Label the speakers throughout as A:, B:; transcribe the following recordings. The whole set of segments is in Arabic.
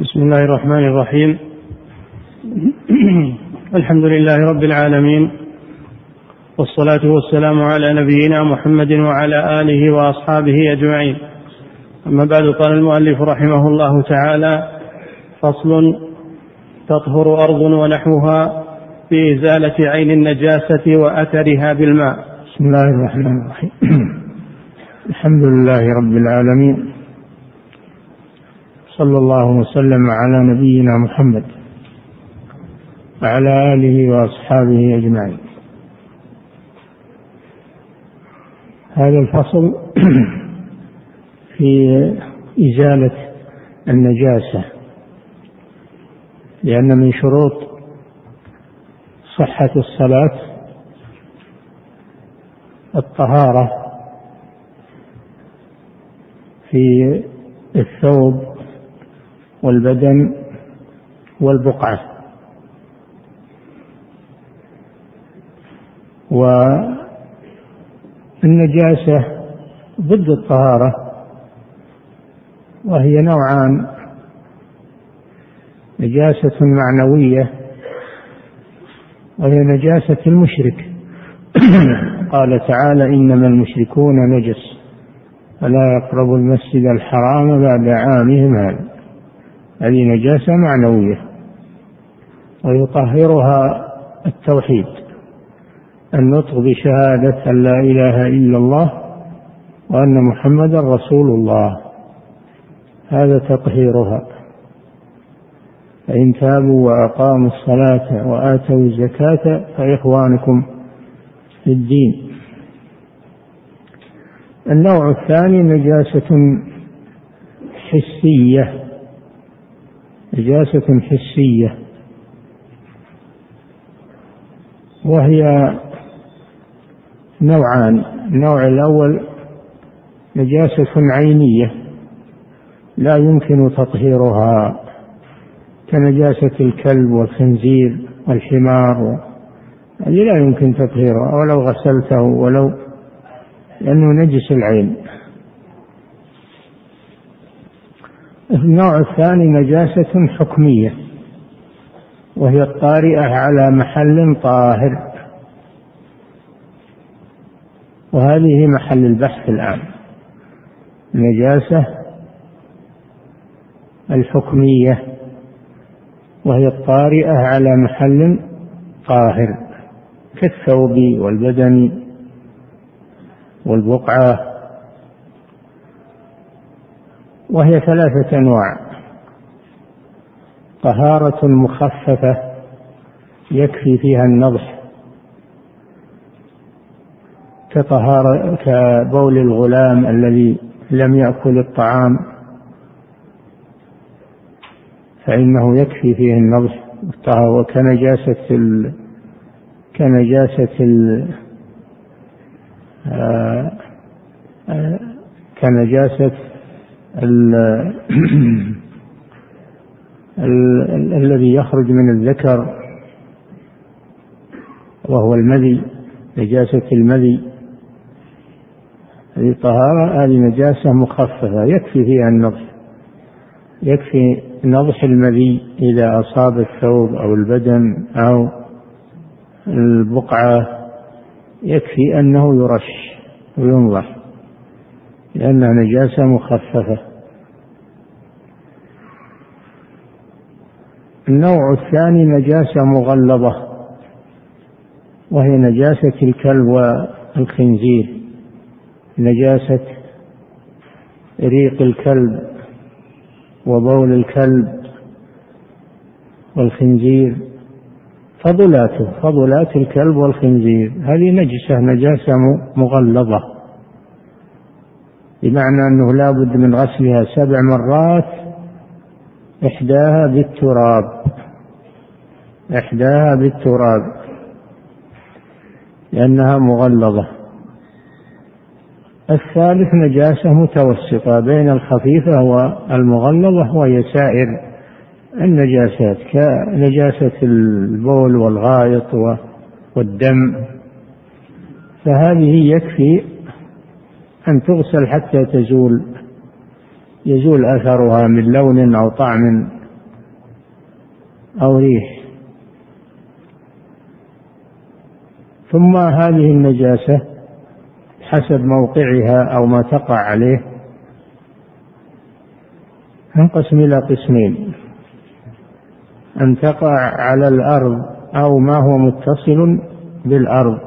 A: بسم الله الرحمن الرحيم. الحمد لله رب العالمين. والصلاة والسلام على نبينا محمد وعلى آله وأصحابه أجمعين. أما بعد قال المؤلف رحمه الله تعالى فصل تطهر أرض ونحوها بإزالة عين النجاسة وأثرها بالماء.
B: بسم الله الرحمن الرحيم. الحمد لله رب العالمين. صلى الله وسلم على نبينا محمد وعلى آله وأصحابه أجمعين. هذا الفصل في إزالة النجاسة لأن من شروط صحة الصلاة الطهارة في الثوب والبدن والبقعة. والنجاسة ضد الطهارة وهي نوعان. نجاسة معنوية وهي نجاسة المشرك. قال تعالى إنما المشركون نجس فلا يقربوا المسجد الحرام بعد عامهم هذا. هذه نجاسة معنوية ويطهرها التوحيد النطق بشهادة أن لا إله إلا الله وأن محمدا رسول الله. هذا تطهيرها. فإن تابوا وأقاموا الصلاة وآتوا الزكاة فإخوانكم في الدين. النوع الثاني نجاسة حسية. نجاسة حسية. وهي نوعان. النوع الأول نجاسة عينية. لا يمكن تطهيرها. كنجاسة الكلب والخنزير والحمار. هذه لا يمكن تطهيرها. ولو غسلته ولو لأنه نجس العين. النوع الثاني نجاسة حكمية وهي الطارئة على محل طاهر. وهذه محل البحث الآن. النجاسة الحكمية وهي الطارئة على محل طاهر كالثوب والبدن والبقعة. وهي ثلاثة أنواع. طهارة مخففة يكفي فيها النضح كطهارة كبول الغلام الذي لم يأكل الطعام فإنه يكفي فيه النضح وكنجاسة ال كنجاسة ال آه، آه، كنجاسة ال ال الذي يخرج من الذكر وهو المذي نجاسة المذي. هذه طهارة هذه نجاسة مخففة يكفي فيها النضح. يكفي نضح المذي إذا أصاب الثوب أو البدن أو البقعة. يكفي أنه يرش وينضح لأنها نجاسة مخففة. النوع الثاني نجاسة مغلظة وهي نجاسة الكلب والخنزير نجاسة ريق الكلب وبول الكلب والخنزير فضلاته فضلات الكلب والخنزير هذه نجسة نجاسة مغلظة. بمعنى أنه لا بد من غسلها سبع مرات إحداها بالتراب. إحداها بالتراب لأنها مغلظة. الثالث نجاسة متوسطة بين الخفيفة والمغلظة وهي سائر النجاسات كنجاسة البول والغائط والدم. فهذه يكفي أن تغسل حتى تزول يزول أثرها من لون أو طعم أو ريح. ثم هذه النجاسة حسب موقعها أو ما تقع عليه تنقسم إلى قسمين. أن تقع على الأرض أو ما هو متصل بالأرض.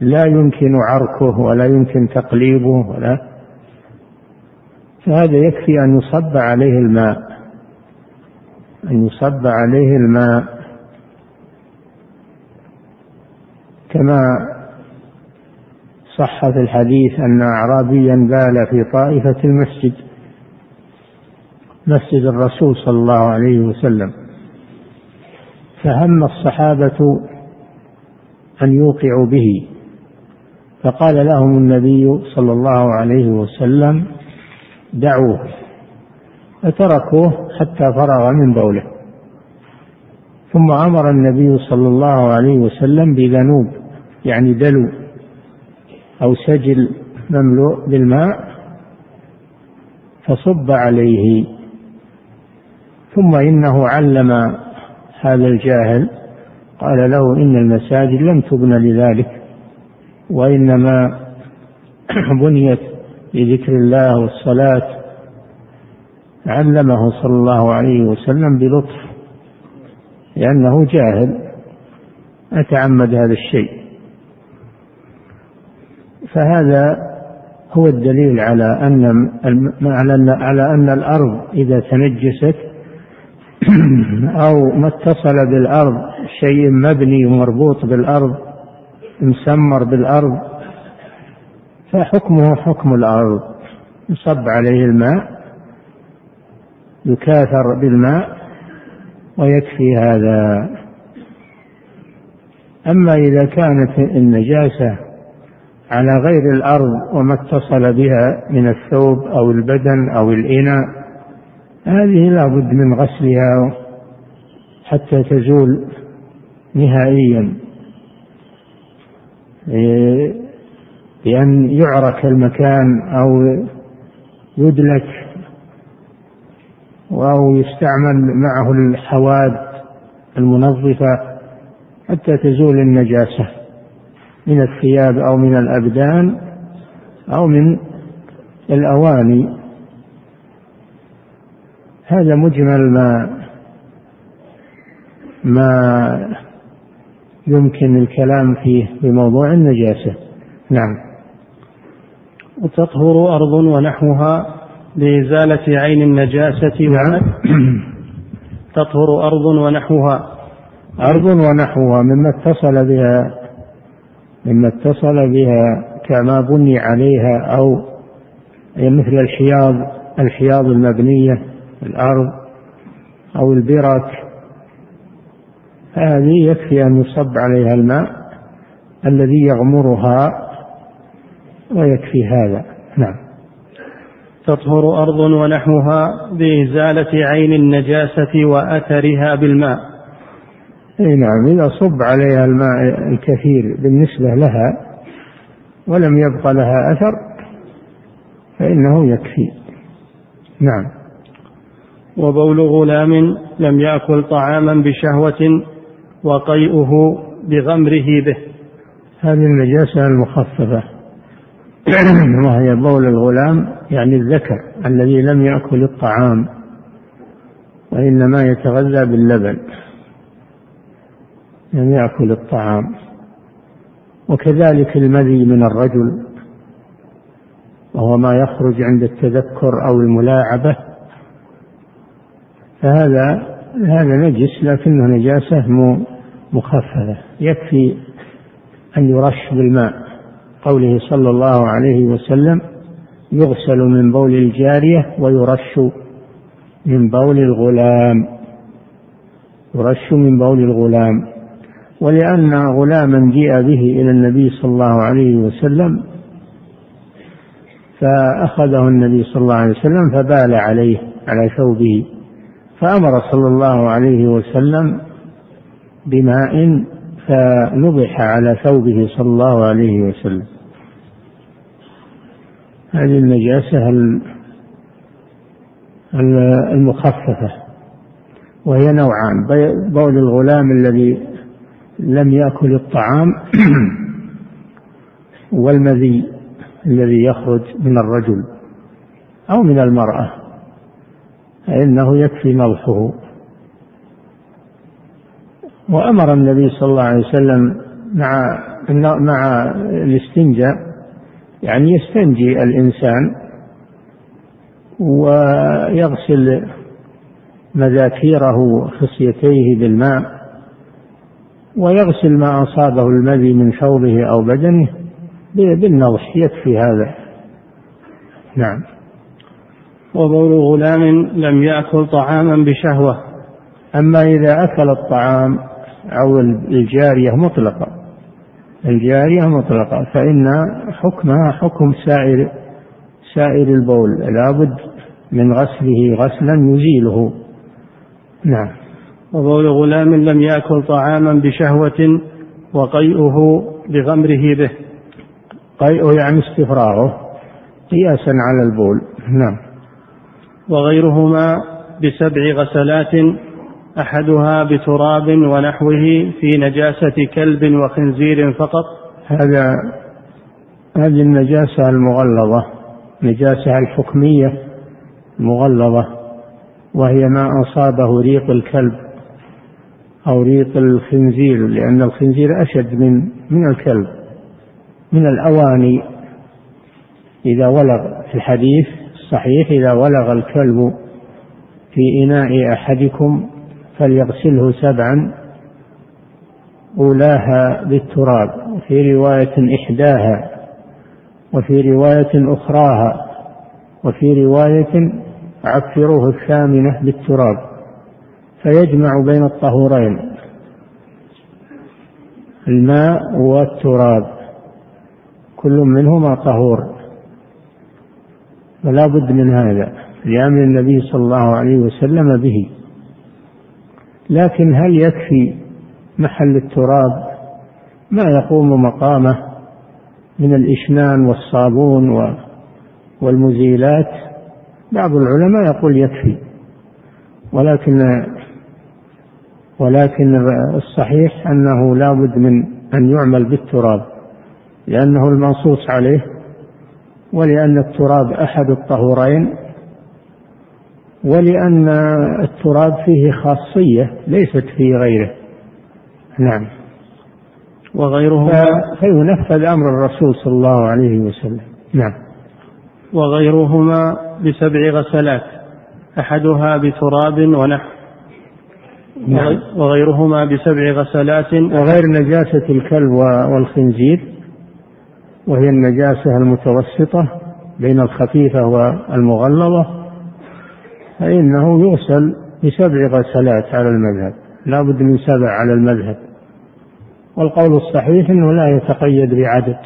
B: لا يمكن عركه ولا يمكن تقليبه ولا. فهذا يكفي أن يصب عليه الماء. أن يصب عليه الماء. كما صح في الحديث أن أعرابيا بال في طائفة المسجد مسجد الرسول صلى الله عليه وسلم. فهم الصحابة أن يوقعوا به. فقال لهم النبي صلى الله عليه وسلم دعوه. فتركوه حتى فرغ من بوله. ثم أمر النبي صلى الله عليه وسلم بذنوب. يعني دلو أو سجل مملوء بالماء فصب عليه. ثم إنه علم هذا الجاهل قال له إن المساجد لم تبنى لذلك وإنما بنيت لذكر الله والصلاة. علمه صلى الله عليه وسلم بلطف لأنه جاهل أتعمد هذا الشيء. فهذا هو الدليل على أن على أن الأرض إذا تنجست أو ما اتصل بالأرض شيء مبني ومربوط بالأرض مسمر بالأرض فحكمه حكم الأرض. يصب عليه الماء يكاثر بالماء ويكفي هذا. أما إذا كانت النجاسة على غير الأرض وما اتصل بها من الثوب أو البدن أو الإناء هذه لا بد من غسلها حتى تزول نهائيا. بأن يعرك المكان أو يدلك أو يستعمل معه الحواد المنظفة حتى تزول النجاسة. من الثياب أو من الأبدان أو من الأواني. هذا مجمل ما ما يمكن الكلام فيه بموضوع النجاسة. نعم.
A: وتطهر أرض ونحوها لإزالة عين النجاسة نعم. تطهر أرض ونحوها.
B: أرض ونحوها مما اتصل بها مما اتصل بها كما بني عليها أو مثل الحياض الحياض المبنية الأرض أو البرك هذه يكفي أن يصب عليها الماء الذي يغمرها ويكفي هذا. نعم.
A: تطهر أرض ونحوها بإزالة عين النجاسة وأثرها بالماء.
B: أي نعم إذا صب عليها الماء الكثير بالنسبة لها ولم يبق لها أثر فإنه يكفي. نعم.
A: وبول غلام لم يأكل طعاما بشهوة وقيئه بغمره به.
B: هذه النجاسة المخففة. وهي بول الغلام يعني الذكر الذي لم يأكل الطعام وإنما يتغذى باللبن. لم يأكل الطعام. وكذلك المذي من الرجل وهو ما يخرج عند التذكر أو الملاعبة. فهذا هذا نجس لكنه نجاسة مخففة. يكفي أن يرش بالماء. قوله صلى الله عليه وسلم يغسل من بول الجارية ويرش من بول الغلام. يرش من بول الغلام. ولأن غلاما جيء به إلى النبي صلى الله عليه وسلم فأخذه النبي صلى الله عليه وسلم فبال عليه على ثوبه فأمر صلى الله عليه وسلم بماء فنضح على ثوبه صلى الله عليه وسلم. هذه النجاسة المخففة وهي نوعان بول الغلام الذي لم يأكل الطعام والمذي الذي يخرج من الرجل أو من المرأة فإنه يكفي نضحه وأمر النبي صلى الله عليه وسلم مع مع الاستنجاء يعني يستنجي الإنسان ويغسل مذاكيره خصيتيه بالماء. ويغسل ما أصابه المذي من ثوبه أو بدنه بالنضح يكفي هذا. نعم.
A: وبول غلام لم يأكل طعاما بشهوة.
B: أما إذا أكل الطعام أو الجارية مطلقة الجارية مطلقة فإن حكمها حكم سائر سائر البول. لابد من غسله غسلا يزيله. نعم.
A: وبول غلام لم يأكل طعاما بشهوة وقيئه بغمره به.
B: قيئه يعني استفراغه قياسا على البول نعم.
A: وغيرهما بسبع غسلات أحدها بتراب ونحوه في نجاسة كلب وخنزير فقط.
B: هذا هذه النجاسة المغلظة نجاسة الحكمية المغلظة وهي ما أصابه ريق الكلب. أو ريق الخنزير لأن الخنزير أشد من من الكلب من الأواني. إذا ولغ في الحديث الصحيح إذا ولغ الكلب في إناء أحدكم فليغسله سبعا أولاها بالتراب. وفي رواية إحداها وفي رواية أخراها وفي رواية عفروه الثامنة بالتراب. فيجمع بين الطهورين. الماء والتراب. كل منهما طهور. ولا بد من هذا لأمر النبي صلى الله عليه وسلم به. لكن هل يكفي محل التراب؟ ما يقوم مقامه من الإشنان والصابون والمزيلات؟ بعض العلماء يقول يكفي. ولكن ولكن الصحيح أنه لا بد من أن يعمل بالتراب لأنه المنصوص عليه ولأن التراب أحد الطهورين ولأن التراب فيه خاصية ليست في غيره. نعم.
A: وغيرهما؟
B: فينفذ أمر الرسول صلى الله عليه وسلم. نعم.
A: وغيرهما بسبع غسلات أحدها بتراب ونحو. نعم. وغيرهما بسبع غسلات.
B: وغير نجاسة الكلب والخنزير. وهي النجاسة المتوسطة بين الخفيفة والمغلظة. فإنه يغسل بسبع غسلات على المذهب. لا بد من سبع على المذهب. والقول الصحيح أنه لا يتقيد بعدد.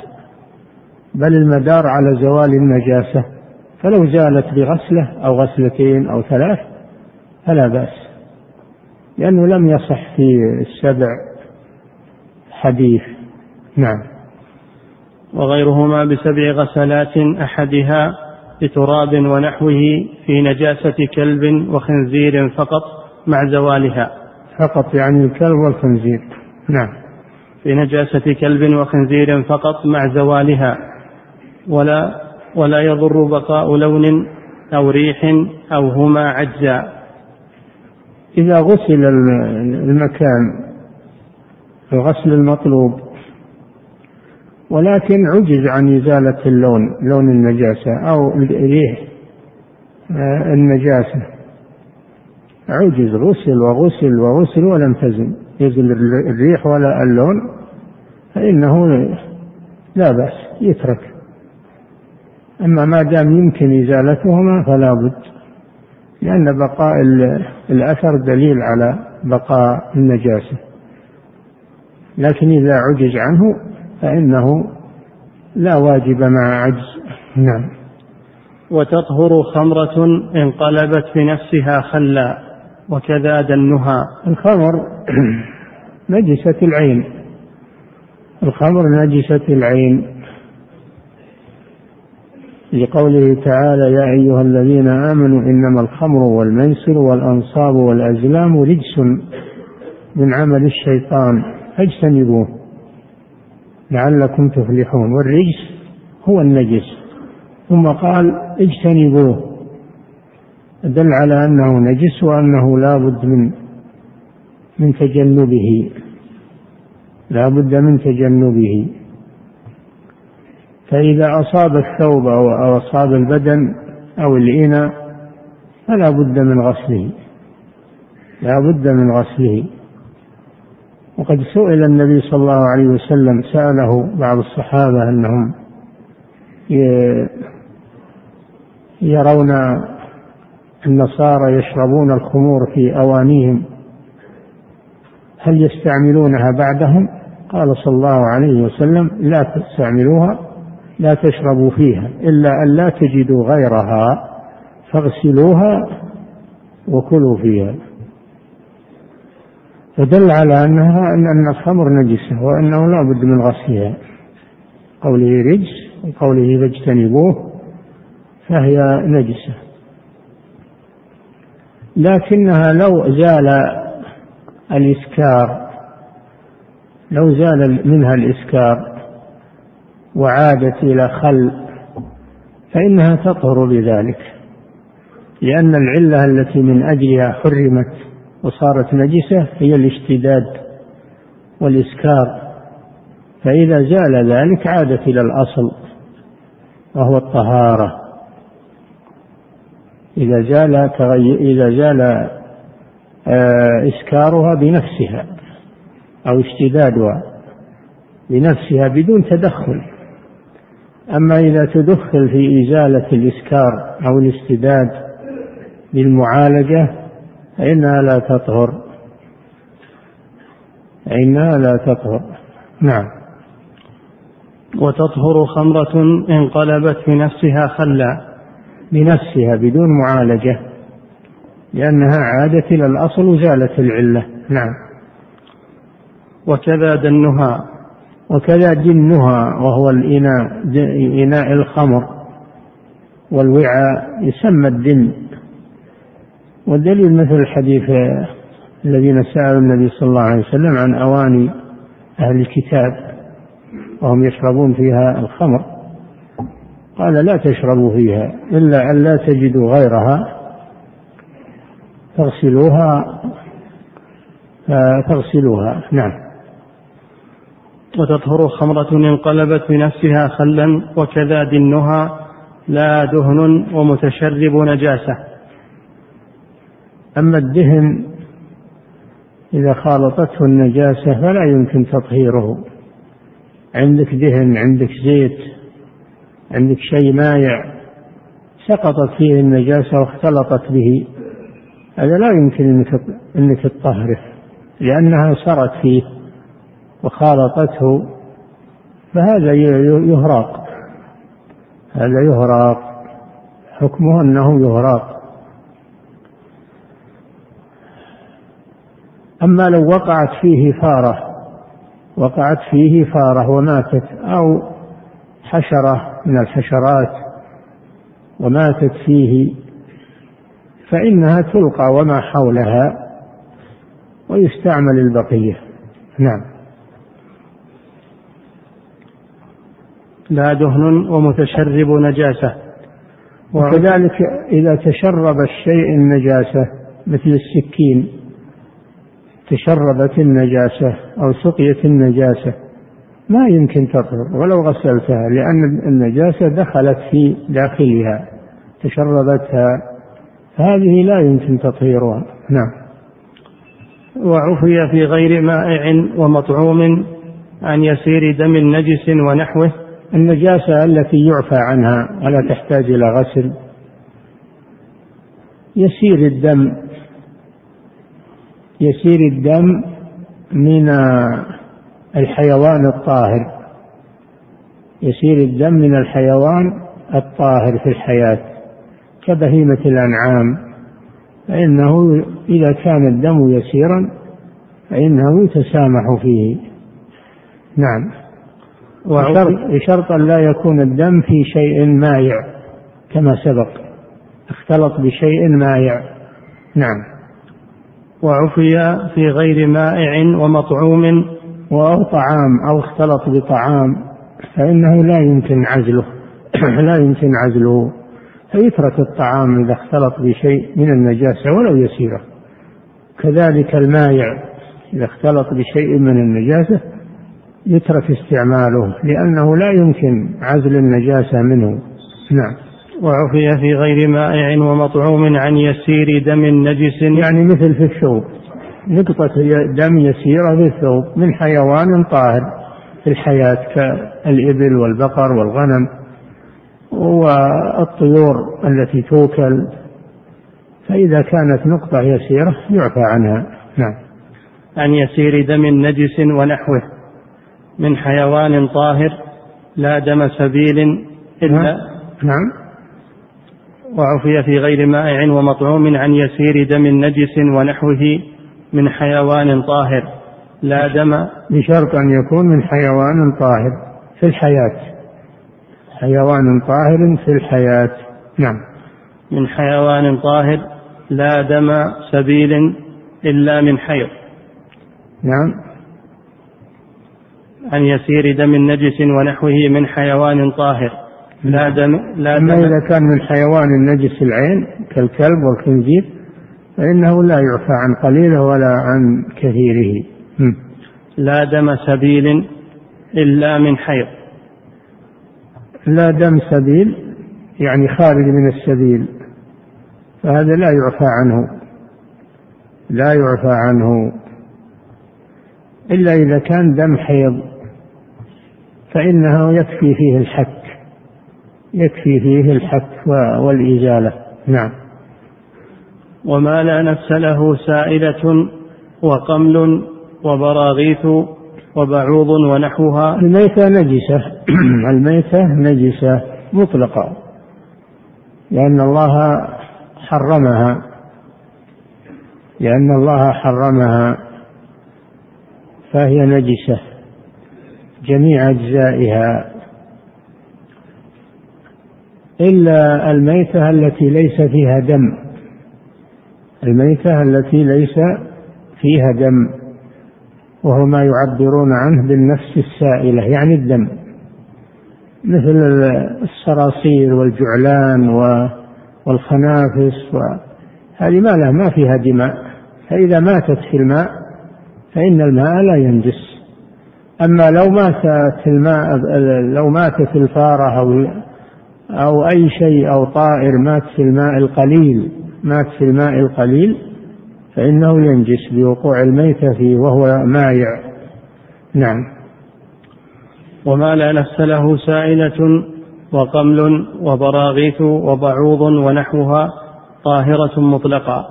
B: بل المدار على زوال النجاسة. فلو زالت بغسلة أو غسلتين أو ثلاث فلا بأس. لأنه لم يصح في السبع حديث. نعم.
A: وغيرهما بسبع غسلات أحدها بتراب ونحوه في نجاسة كلب وخنزير فقط مع زوالها.
B: فقط يعني الكلب والخنزير. نعم.
A: في نجاسة كلب وخنزير فقط مع زوالها. ولا ولا يضر بقاء لون أو ريح أو هما عجزا
B: إذا غسل المكان الغسل المطلوب. ولكن عجز عن إزالة اللون لون النجاسة أو ريح آه، النجاسة. عجز غسل وغسل وغسل ولم تزل. يزل الريح ولا اللون فإنه لا بأس يترك. أما ما دام يمكن إزالتهما فلا بد. لأن بقاء الأثر دليل على بقاء النجاسة. لكن إذا عجز عنه فإنه لا واجب مع عجز. نعم.
A: وتطهر خمرة انقلبت بنفسها خلا وكذا دنها.
B: الخمر نجسة العين. الخمر نجسة العين. لقوله تعالى يا أيها الذين آمنوا إنما الخمر والميسر والأنصاب والأزلام رجس من عمل الشيطان فاجتنبوه لعلكم تفلحون. والرجس هو النجس. ثم قال اجتنبوه. دل على أنه نجس وأنه لا بد من من تجنبه. لا بد من تجنبه. فإذا أصاب الثوب أو أصاب البدن أو الإناء فلا بد من غسله. لا بد من غسله. وقد سئل النبي صلى الله عليه وسلم سأله بعض الصحابة أنهم يرون النصارى يشربون الخمور في أوانيهم هل يستعملونها بعدهم؟ قال صلى الله عليه وسلم لا تستعملوها لا تشربوا فيها إلا أن لا تجدوا غيرها فاغسلوها وكلوا فيها. فدل على أنها أن الخمر نجسة وأنه لا بد من غسلها. قوله رجس وقوله فاجتنبوه فهي نجسة. لكنها لو زال الإسكار لو زال منها الإسكار وعادت إلى خل فإنها تطهر بذلك لأن العلة التي من أجلها حرمت وصارت نجسة هي الاشتداد والإسكار فإذا زال ذلك عادت إلى الأصل وهو الطهارة. إذا زال تغير إذا زال آه، إسكارها بنفسها أو اشتدادها بنفسها بدون تدخل. أما إذا تدخل في إزالة الإسكار أو الاستداد بالمعالجة فإنها لا تطهر. فإنها لا تطهر. نعم.
A: وتطهر خمرة انقلبت بنفسها خلا.
B: بنفسها بدون معالجة لأنها عادت إلى الأصل وزالت العلة. نعم.
A: وكذا دنها.
B: وكذا دنها وهو الإناء إناء الخمر والوعاء يسمى الدن. والدليل مثل الحديث الذين سألوا النبي صلى الله عليه وسلم عن أواني أهل الكتاب وهم يشربون فيها الخمر قال لا تشربوا فيها إلا أن لا تجدوا غيرها تغسلوها تغسلوها نعم.
A: وتطهر خمرة انقلبت بنفسها خلا وكذا دنها لا دهن ومتشرب نجاسة.
B: أما الدهن إذا خالطته النجاسة فلا يمكن تطهيره. عندك دهن عندك زيت عندك شيء مايع سقطت فيه النجاسة واختلطت به. هذا لا يمكن انك تطهره لأنها سرت فيه. وخالطته فهذا يهراق. هذا يهراق. حكمه أنه يهراق. أما لو وقعت فيه فارة وقعت فيه فارة وماتت أو حشرة من الحشرات وماتت فيه فإنها تلقى وما حولها ويستعمل البقية. نعم.
A: لا دهن ومتشرب نجاسة.
B: وكذلك إذا تشرب الشيء النجاسة مثل السكين تشربت النجاسة أو سقيت النجاسة ما يمكن تطهر ولو غسلتها لأن النجاسة دخلت في داخلها تشربتها. هذه لا يمكن تطهيرها. نعم.
A: وعفي في غير مائع ومطعوم عن يسير دم نجس ونحوه.
B: النجاسة التي يعفى عنها ولا تحتاج إلى غسل يسير الدم يسير الدم من الحيوان الطاهر يسير الدم من الحيوان الطاهر في الحياة كبهيمة الأنعام. فإنه إذا كان الدم يسيرا فإنه يتسامح فيه. نعم. بشرط, أن لا يكون الدم في شيء مائع كما سبق. اختلط بشيء مائع نعم.
A: وعفي في غير مائع ومطعوم.
B: أو طعام أو اختلط بطعام فإنه لا يمكن عزله. لا يمكن عزله. فيترك الطعام إذا اختلط بشيء من النجاسة ولو يسيرة. كذلك المائع إذا اختلط بشيء من النجاسة يترك استعماله لأنه لا يمكن عزل النجاسة منه. نعم.
A: وعفي في غير مائع ومطعوم عن يسير دم نجس.
B: يعني مثل في الثوب. نقطة دم يسيرة في الثوب من حيوان طاهر في الحياة كالإبل والبقر والغنم. والطيور التي توكل. فإذا كانت نقطة يسيرة يعفى عنها. نعم.
A: عن يسير دم نجس ونحوه. من حيوان طاهر لا دم سبيل إلا
B: نعم, نعم.
A: وعفي في غير مائع ومطعوم عن يسير دم نجس ونحوه من حيوان طاهر. لا دم
B: بشرط أن يكون من حيوان طاهر في الحياة. حيوان طاهر في الحياة. نعم.
A: من حيوان طاهر لا دم سبيل إلا من حيض.
B: نعم.
A: عن يسير دم نجس ونحوه من حيوان طاهر. لا دم لا
B: أما إذا كان من حيوان النجس العين كالكلب والخنزير فإنه لا يعفى عن قليله ولا عن كثيره.
A: لا دم سبيل إلا من حيض.
B: لا دم سبيل يعني خارج من السبيل فهذا لا يعفى عنه. لا يعفى عنه. إلا إذا كان دم حيض. فإنه يكفي فيه الحك يكفي فيه الحك والإزالة. نعم.
A: وما لا نفس له سائلة وقمل وبراغيث وبعوض ونحوها.
B: الميتة نجسة. الميتة نجسة مطلقة لأن الله حرمها. لأن الله حرمها فهي نجسة. جميع أجزائها. إلا الميتة التي ليس فيها دم. الميتة التي ليس فيها دم. وهو ما يعبرون عنه بالنفس السائلة يعني الدم. مثل الصراصير والجعلان والخنافس هذه ما لها ما فيها دماء. فإذا ماتت في الماء فإن الماء لا ينجس. أما لو ماتت الماء لو ماتت الفارة أو أو أي شيء أو طائر مات في الماء القليل مات في الماء القليل فإنه ينجس بوقوع الميتة فيه وهو مايع. نعم.
A: وما لا نفس له سائلة وقمل وبراغيث وبعوض ونحوها طاهرة مطلقة.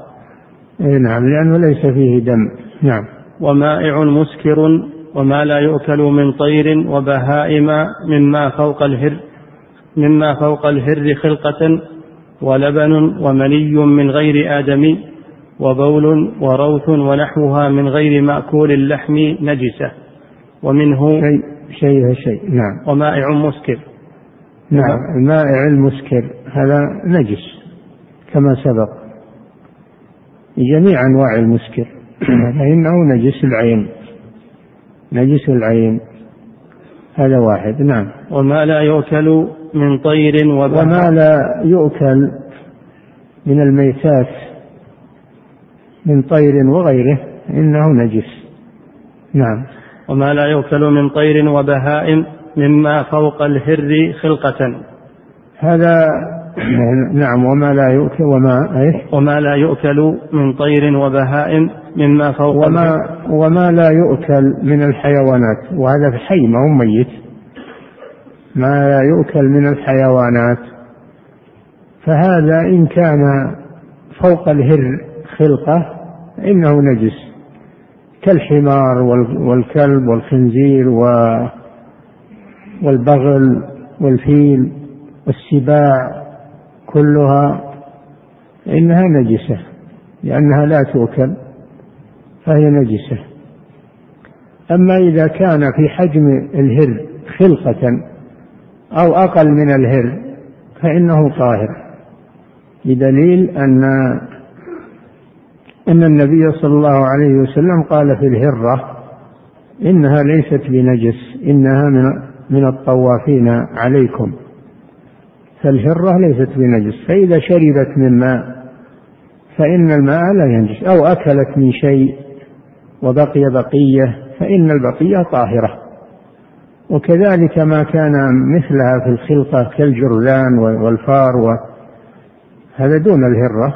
B: إيه نعم لأنه ليس فيه دم. نعم.
A: ومائع مسكر وما لا يؤكل من طير وبهائم مما فوق الهر مما فوق الهر خلقة ولبن ومني من غير آدمي وبول وروث ونحوها من غير مأكول اللحم نجسة ومنه
B: شيء شيء شيء نعم.
A: ومائع مسكر.
B: نعم المائع المسكر هذا نجس كما سبق. جميع أنواع المسكر فإنه نجس العين. نجس العين. هذا واحد. نعم.
A: وما لا يؤكل من طير
B: وبحر وما لا يؤكل من الميتات من طير وغيره إنه نجس. نعم.
A: وما لا يؤكل من طير وبهائم مما فوق الهر خلقة.
B: هذا نعم وما لا يؤكل وما إيش؟
A: وما لا يؤكل من طير وبهائم مما فوق
B: وما وما لا يؤكل من الحيوانات وهذا في حي ما هو ميت. ما لا يؤكل من الحيوانات. فهذا إن كان فوق الهر خلقة إنه نجس. كالحمار والكلب والخنزير والبغل والفيل والسباع. كلها إنها نجسة لأنها لا تؤكل فهي نجسة. أما إذا كان في حجم الهر خلقة أو أقل من الهر فإنه طاهر. بدليل أن أن النبي صلى الله عليه وسلم قال في الهرة إنها ليست بنجس إنها من من الطوافين عليكم. فالهرة ليست بنجس. فإذا شربت من ماء فإن الماء لا ينجس. أو أكلت من شيء وبقي بقية فإن البقية طاهرة. وكذلك ما كان مثلها في الخلقة كالجرذان والفار و هذا دون الهرة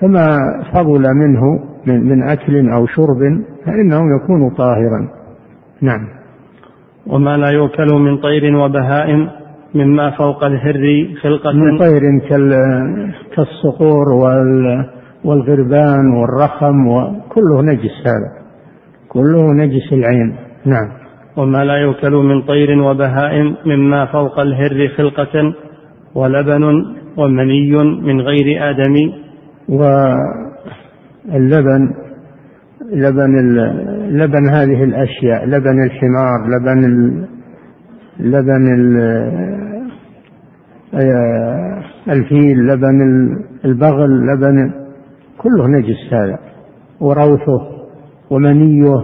B: فما فضل منه من, من أكل أو شرب فإنه يكون طاهرا. نعم.
A: وما لا يؤكل من طير وبهائم مما فوق الهر خلقة.
B: من طير كالصقور والغربان والرخم وكله نجس هذا. كله نجس العين. نعم.
A: وما لا يؤكل من طير وبهائم مما فوق الهر خلقة. ولبن ومني من غير آدمي
B: واللبن لبن لبن هذه الأشياء لبن الحمار لبن لبن آه، الفيل لبن البغل لبن كله نجس هذا. وروثه ومنيه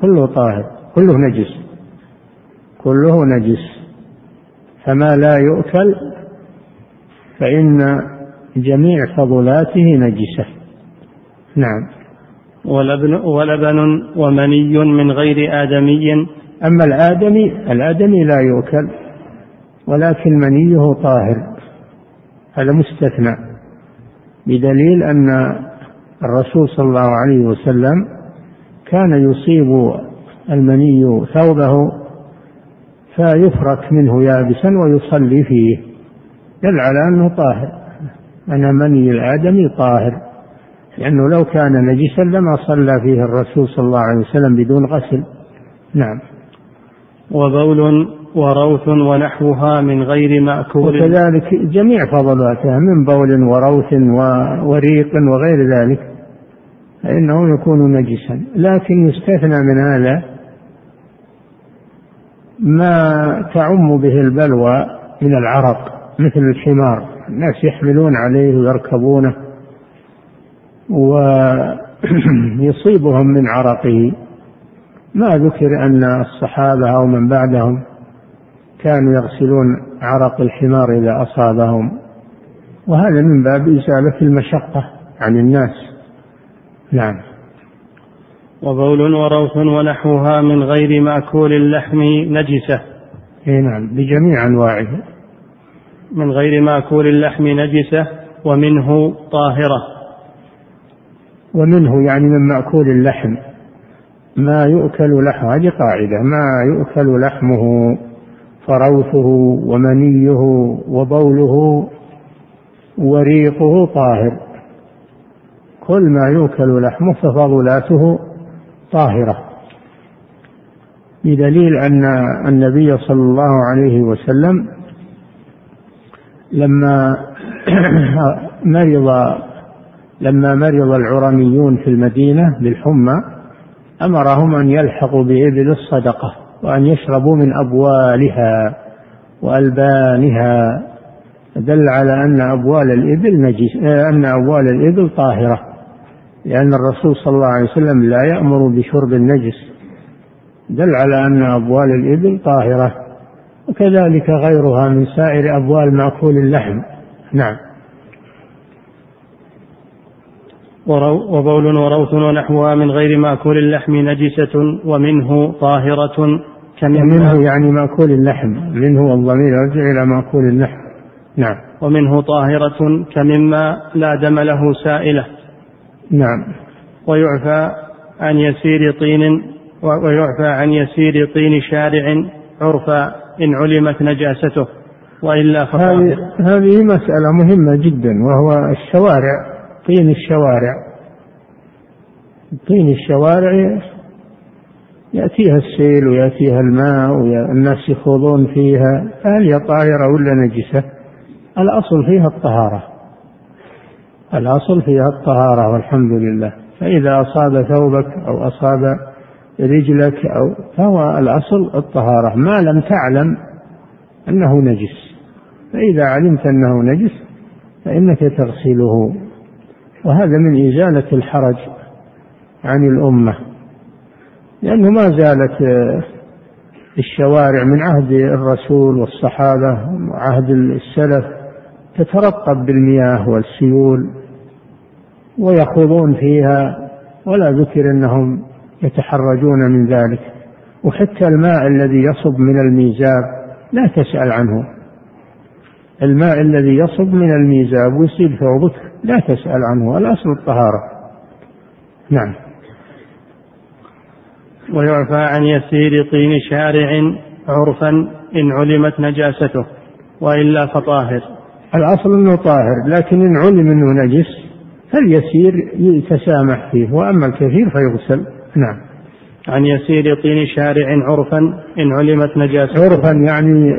B: كله طاهر كله نجس كله نجس. فما لا يؤكل فإن جميع فضلاته نجسة. نعم.
A: ولبن, ولبن ومني من غير آدمي
B: أما الآدمي الآدمي لا يؤكل ولكن منيه طاهر هذا مستثنى بدليل أن الرسول صلى الله عليه وسلم كان يصيب المني ثوبه فيفرك منه يابسا ويصلي فيه دل على أنه طاهر أن مني الآدمي طاهر لأنه لو كان نجسا لما صلى فيه الرسول صلى الله عليه وسلم بدون غسل. نعم.
A: وبول وروث ونحوها من غير مأكول.
B: وكذلك جميع فضلاتها من بول وروث وريق وغير ذلك فإنه يكون نجسا. لكن يستثنى من هذا ما تعم به البلوى من العرق مثل الحمار. الناس يحملون عليه ويركبونه ويصيبهم من عرقه. ما ذكر أن الصحابة أو من بعدهم كانوا يغسلون عرق الحمار إذا أصابهم. وهذا من باب إزالة المشقة عن الناس. نعم.
A: وبول وروث ونحوها من غير مأكول اللحم نجسة.
B: إي نعم بجميع أنواعه.
A: من غير مأكول اللحم نجسة ومنه طاهرة.
B: ومنه يعني من مأكول اللحم. ما يؤكل لحمه هذه قاعدة ما يؤكل لحمه فروثه ومنيه وبوله وريقه طاهر. كل ما يؤكل لحمه ففضلاته طاهرة. بدليل أن النبي صلى الله عليه وسلم لما مرض لما مرض العرنيون في المدينة بالحمى أمرهم أن يلحقوا بإبل الصدقة وأن يشربوا من أبوالها وألبانها. دل على أن أبوال الإبل نجس أن أبوال الإبل طاهرة لأن الرسول صلى الله عليه وسلم لا يأمر بشرب النجس. دل على أن أبوال الإبل طاهرة وكذلك غيرها من سائر أبوال مأكول اللحم. نعم.
A: وبول وروث ونحوها من غير مأكول اللحم نجسة ومنه طاهرة
B: منه يعني مأكول اللحم. منه الضمير يرجع إلى مأكول اللحم. نعم.
A: ومنه طاهرة كمما لا دم له سائلة.
B: نعم.
A: ويعفى عن يسير طين ويعفى عن يسير طين شارع عرفا إن علمت نجاسته. وإلا
B: هذه هذه مسألة مهمة جدا وهو الشوارع. طين الشوارع. طين الشوارع يأتيها السيل ويأتيها الماء والناس يخوضون فيها. هل هي طاهرة ولا نجسة؟ الأصل فيها الطهارة. الأصل فيها الطهارة والحمد لله. فإذا أصاب ثوبك أو أصاب رجلك أو فهو الأصل الطهارة. ما لم تعلم أنه نجس. فإذا علمت أنه نجس فإنك تغسله. وهذا من إزالة الحرج عن الأمة لأنه ما زالت الشوارع من عهد الرسول والصحابة وعهد السلف تترطب بالمياه والسيول ويخوضون فيها ولا ذكر أنهم يتحرجون من ذلك. وحتى الماء الذي يصب من الميزاب لا تسأل عنه. الماء الذي يصب من الميزاب ويصيب ثوبك. لا تسأل عنه الأصل الطهارة. نعم.
A: ويعفى عن يسير طين شارع عرفا إن علمت نجاسته وإلا فطاهر.
B: الأصل أنه طاهر لكن إن علم أنه نجس فاليسير يتسامح فيه وأما الكثير فيغسل. نعم.
A: عن يسير طين شارع عرفا إن علمت نجاسته.
B: عرفا يعني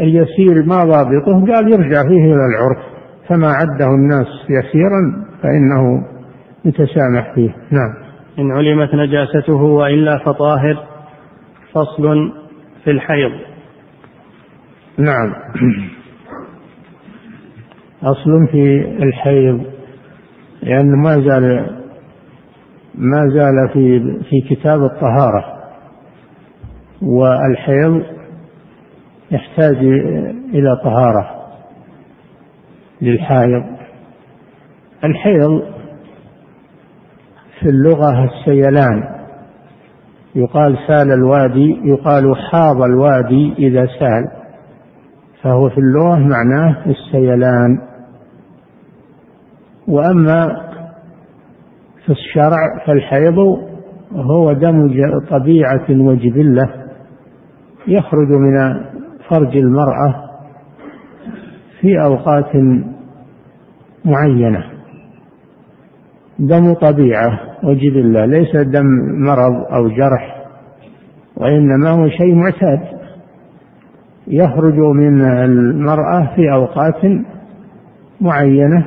B: اليسير ما ضابطه قال يرجع فيه إلى العرف. فما عده الناس يسيرا فإنه يتسامح فيه. نعم.
A: إن علمت نجاسته وإلا فطاهر فصل في الحيض.
B: نعم. أصل في الحيض لأنه ما زال ما زال في في كتاب الطهارة. والحيض يحتاج إلى طهارة. للحائض. الحيض في اللغة السيلان. يقال سال الوادي يقال حاض الوادي إذا سال. فهو في اللغة معناه السيلان. وأما في الشرع فالحيض هو دم طبيعة وجبلة يخرج من فرج المرأة في أوقات معينة. دم طبيعة وجبلة ليس دم مرض أو جرح وإنما هو شيء معتاد. يخرج من المرأة في أوقات معينة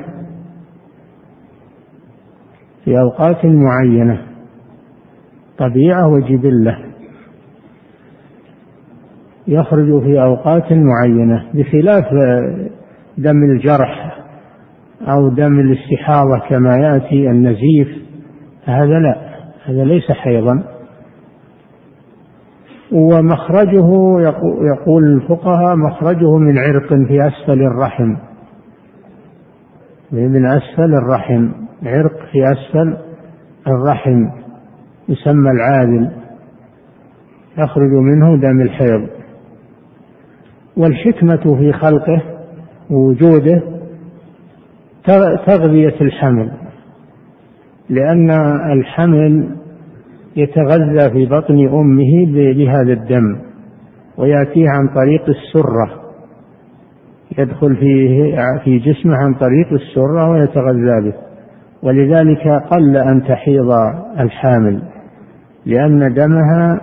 B: في أوقات معينة. طبيعة وجبلة يخرج في أوقات معينة بخلاف دم الجرح. أو دم الاستحاضة كما يأتي النزيف هذا لا هذا ليس حيضا. ومخرجه يقول الفقهاء مخرجه من عرق في أسفل الرحم. من أسفل الرحم عرق في أسفل الرحم يسمى العادل. يخرج منه دم الحيض. والحكمة في خلقه ووجوده تغذية الحمل. لأن الحمل يتغذى في بطن أمه بهذا الدم ويأتيه عن طريق السرة. يدخل فيه في جسمه عن طريق السرة ويتغذى به. ولذلك قل أن تحيض الحامل لأن دمها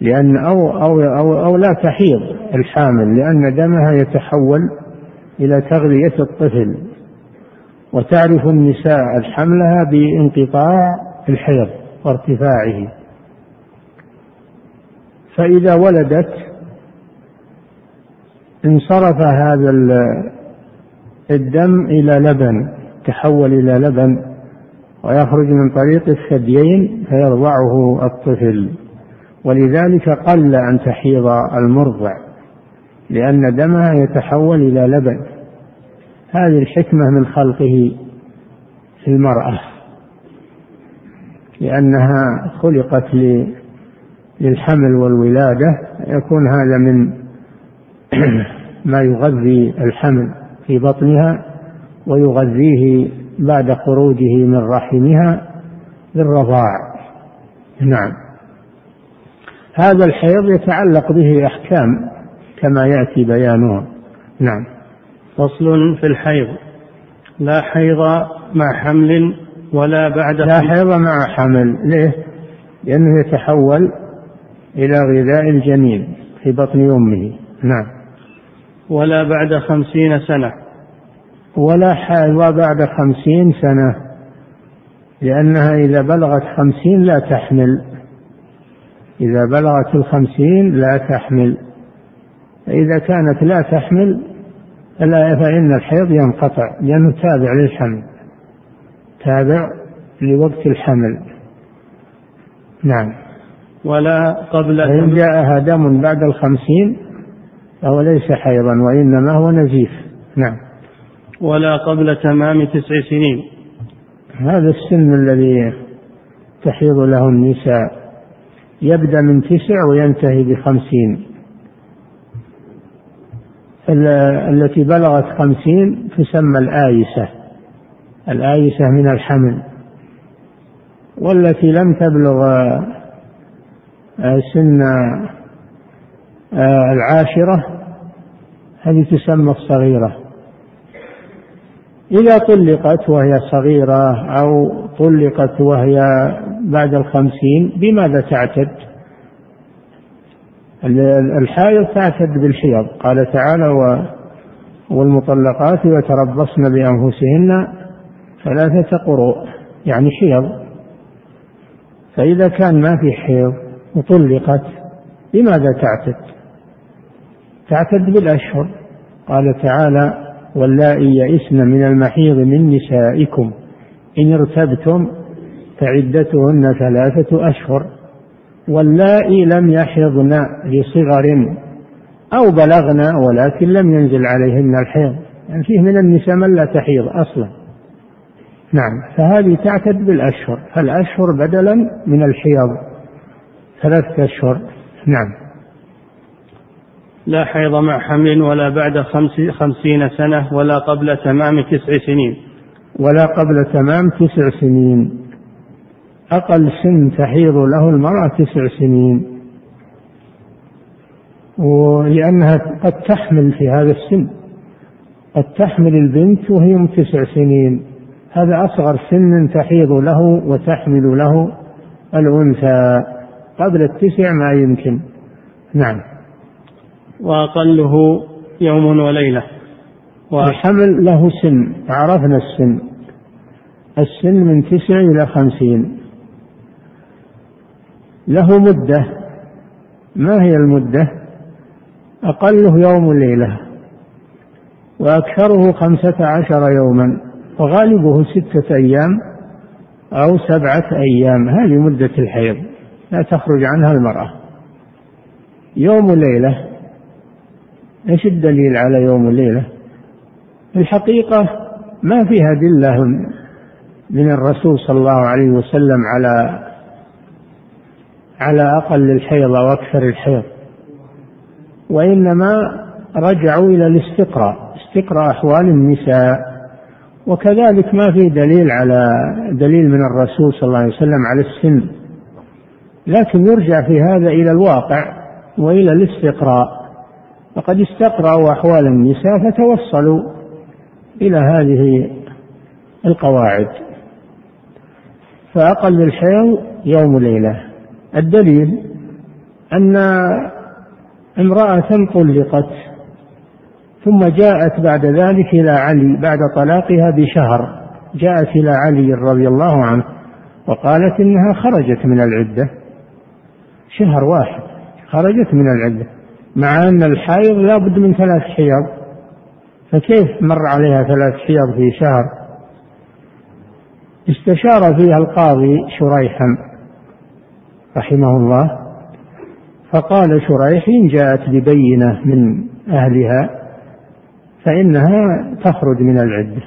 B: لأن أو أو أو, أو لا تحيض الحامل لأن دمها يتحول إلى تغذية الطفل. وتعرف النساء حملها بانقطاع الحيض وارتفاعه. فإذا ولدت انصرف هذا الدم إلى لبن تحول إلى لبن ويخرج من طريق الثديين فيرضعه الطفل. ولذلك قل أن تحيض المرضع. لأن دمها يتحول إلى لبن. هذه الحكمة من خلقه في المرأة لأنها خلقت للحمل والولادة يكون هذا من ما يغذي الحمل في بطنها ويغذيه بعد خروجه من رحمها بالرضاع. نعم. هذا الحيض يتعلق به أحكام كما يأتي بيانها نعم.
A: فصل في الحيض. لا حيض مع حمل ولا بعد
B: لا حيض مع حمل. ليه؟ لأنه يتحول إلى غذاء الجنين في بطن أمه نعم.
A: ولا بعد خمسين سنة.
B: ولا حيض بعد خمسين سنة. لأنها إذا بلغت خمسين لا تحمل. إذا بلغت الخمسين لا تحمل. فإذا كانت لا تحمل فلا فإن الحيض ينقطع لأنه تابع للحمل تابع لوقت الحمل. نعم.
A: ولا قبل
B: فإن جاءها دم بعد الخمسين فهو ليس حيضا وإنما هو نزيف. نعم.
A: ولا قبل تمام تسع سنين.
B: هذا السن الذي تحيض له النساء يبدأ من تسع وينتهي بخمسين. التي بلغت خمسين تسمى الآيسة. الآيسة من الحمل. والتي لم تبلغ آه، سن آه، العاشرة هذه تسمى الصغيرة. إذا طلقت وهي صغيرة أو طلقت وهي بعد الخمسين بماذا تعتد؟ الحائض تعتد بالحيض. قال تعالى والمطلقات يتربصن بأنفسهن ثلاثة قروء. يعني حيض. فإذا كان ما في حيض وطلقت لماذا تعتد؟ تعتد بالأشهر. قال تعالى واللائي يئسن من المحيض من نسائكم إن ارتبتم فعدتهن ثلاثة أشهر. واللائي لم يحضن لصغر أو بلغن ولكن لم ينزل عليهن الحيض. يعني فيه من النساء من لا تحيض أصلا. نعم فهذه تعتد بالأشهر. فالأشهر بدلا من الحيض. ثلاثة أشهر. نعم.
A: لا حيض مع حمل ولا بعد خمس خمسين سنة ولا قبل تمام تسع سنين.
B: ولا قبل تمام تسع سنين. أقل سن تحيض له المرأة تسع سنين. ولأنها قد تحمل في هذا السن. قد تحمل البنت وهي تسع سنين. هذا أصغر سن تحيض له وتحمل له الأنثى. قبل التسع ما يمكن. نعم.
A: وأقله يوم وليلة.
B: الحمل له سن. عرفنا السن. السن من تسع إلى خمسين. له مدة. ما هي المدة؟ أقله يوم ليلة وأكثره خمسة عشر يوما وغالبه ستة أيام أو سبعة أيام. هذه مدة الحيض لا تخرج عنها المرأة. يوم ليلة إيش الدليل على يوم الليلة الحقيقة ما فيها دلة من الرسول صلى الله عليه وسلم على على أقل الحيض أو أكثر الحيض. وإنما رجعوا إلى الاستقراء استقراء أحوال النساء. وكذلك ما في دليل على دليل من الرسول صلى الله عليه وسلم على السن. لكن يرجع في هذا إلى الواقع وإلى الاستقراء. فقد استقرأوا أحوال النساء فتوصلوا إلى هذه القواعد. فأقل الحيض يوم ليلة. الدليل أن امرأة طلقت ثم جاءت بعد ذلك إلى علي بعد طلاقها بشهر. جاءت إلى علي رضي الله عنه وقالت إنها خرجت من العدة. شهر واحد خرجت من العدة مع أن الحائض لابد من ثلاث حيض. فكيف مر عليها ثلاث حيض في شهر؟ استشار فيها القاضي شريحا. رحمه الله فقال شريح إن جاءت ببينة من أهلها فإنها تخرج من العدة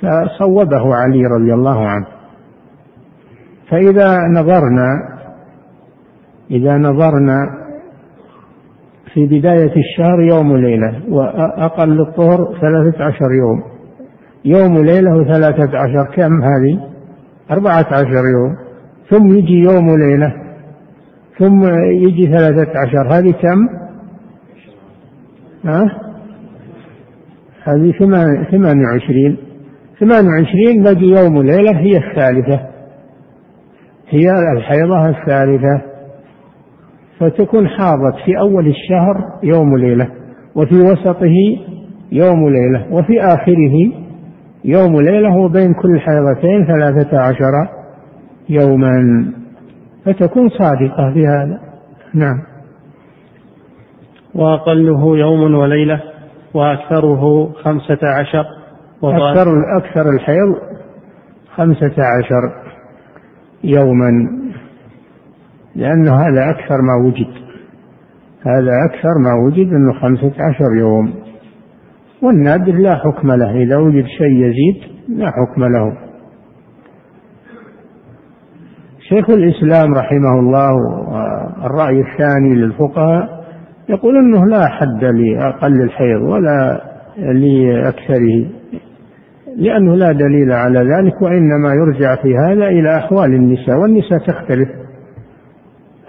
B: فصوبه علي رضي الله عنه. فإذا نظرنا إذا نظرنا في بداية الشهر يوم ليلة وأقل الطهر ثلاثة عشر يوم. يوم ليلة وثلاثة عشر كم هذه؟ أربعة عشر يوم. ثم يجي يوم ليلة ثم يجي ثلاثة عشر. هذه كم؟ ها؟ هذه ثمان وعشرين. ثمان وعشرين باقي يوم ليلة هي الثالثة. هي الحيضة الثالثة. فتكون حاضت في أول الشهر يوم ليلة وفي وسطه يوم ليلة وفي آخره يوم ليلة وبين كل حيضتين ثلاثة عشر يوما. فتكون صادقة في هذا. نعم.
A: وأقله يوم وليلة وأكثره خمسة عشر.
B: أكثر أكثر الحيض خمسة عشر يوما. لأنه هذا أكثر ما وجد. هذا أكثر ما وجد أنه خمسة عشر يوم. والنادر لا حكم له. إذا وجد شيء يزيد لا حكم له. شيخ الإسلام رحمه الله الرأي الثاني للفقهاء يقول أنه لا حد لأقل الحيض ولا لأكثره لأنه لا دليل على ذلك وإنما يرجع في هذا إلى أحوال النساء والنساء تختلف.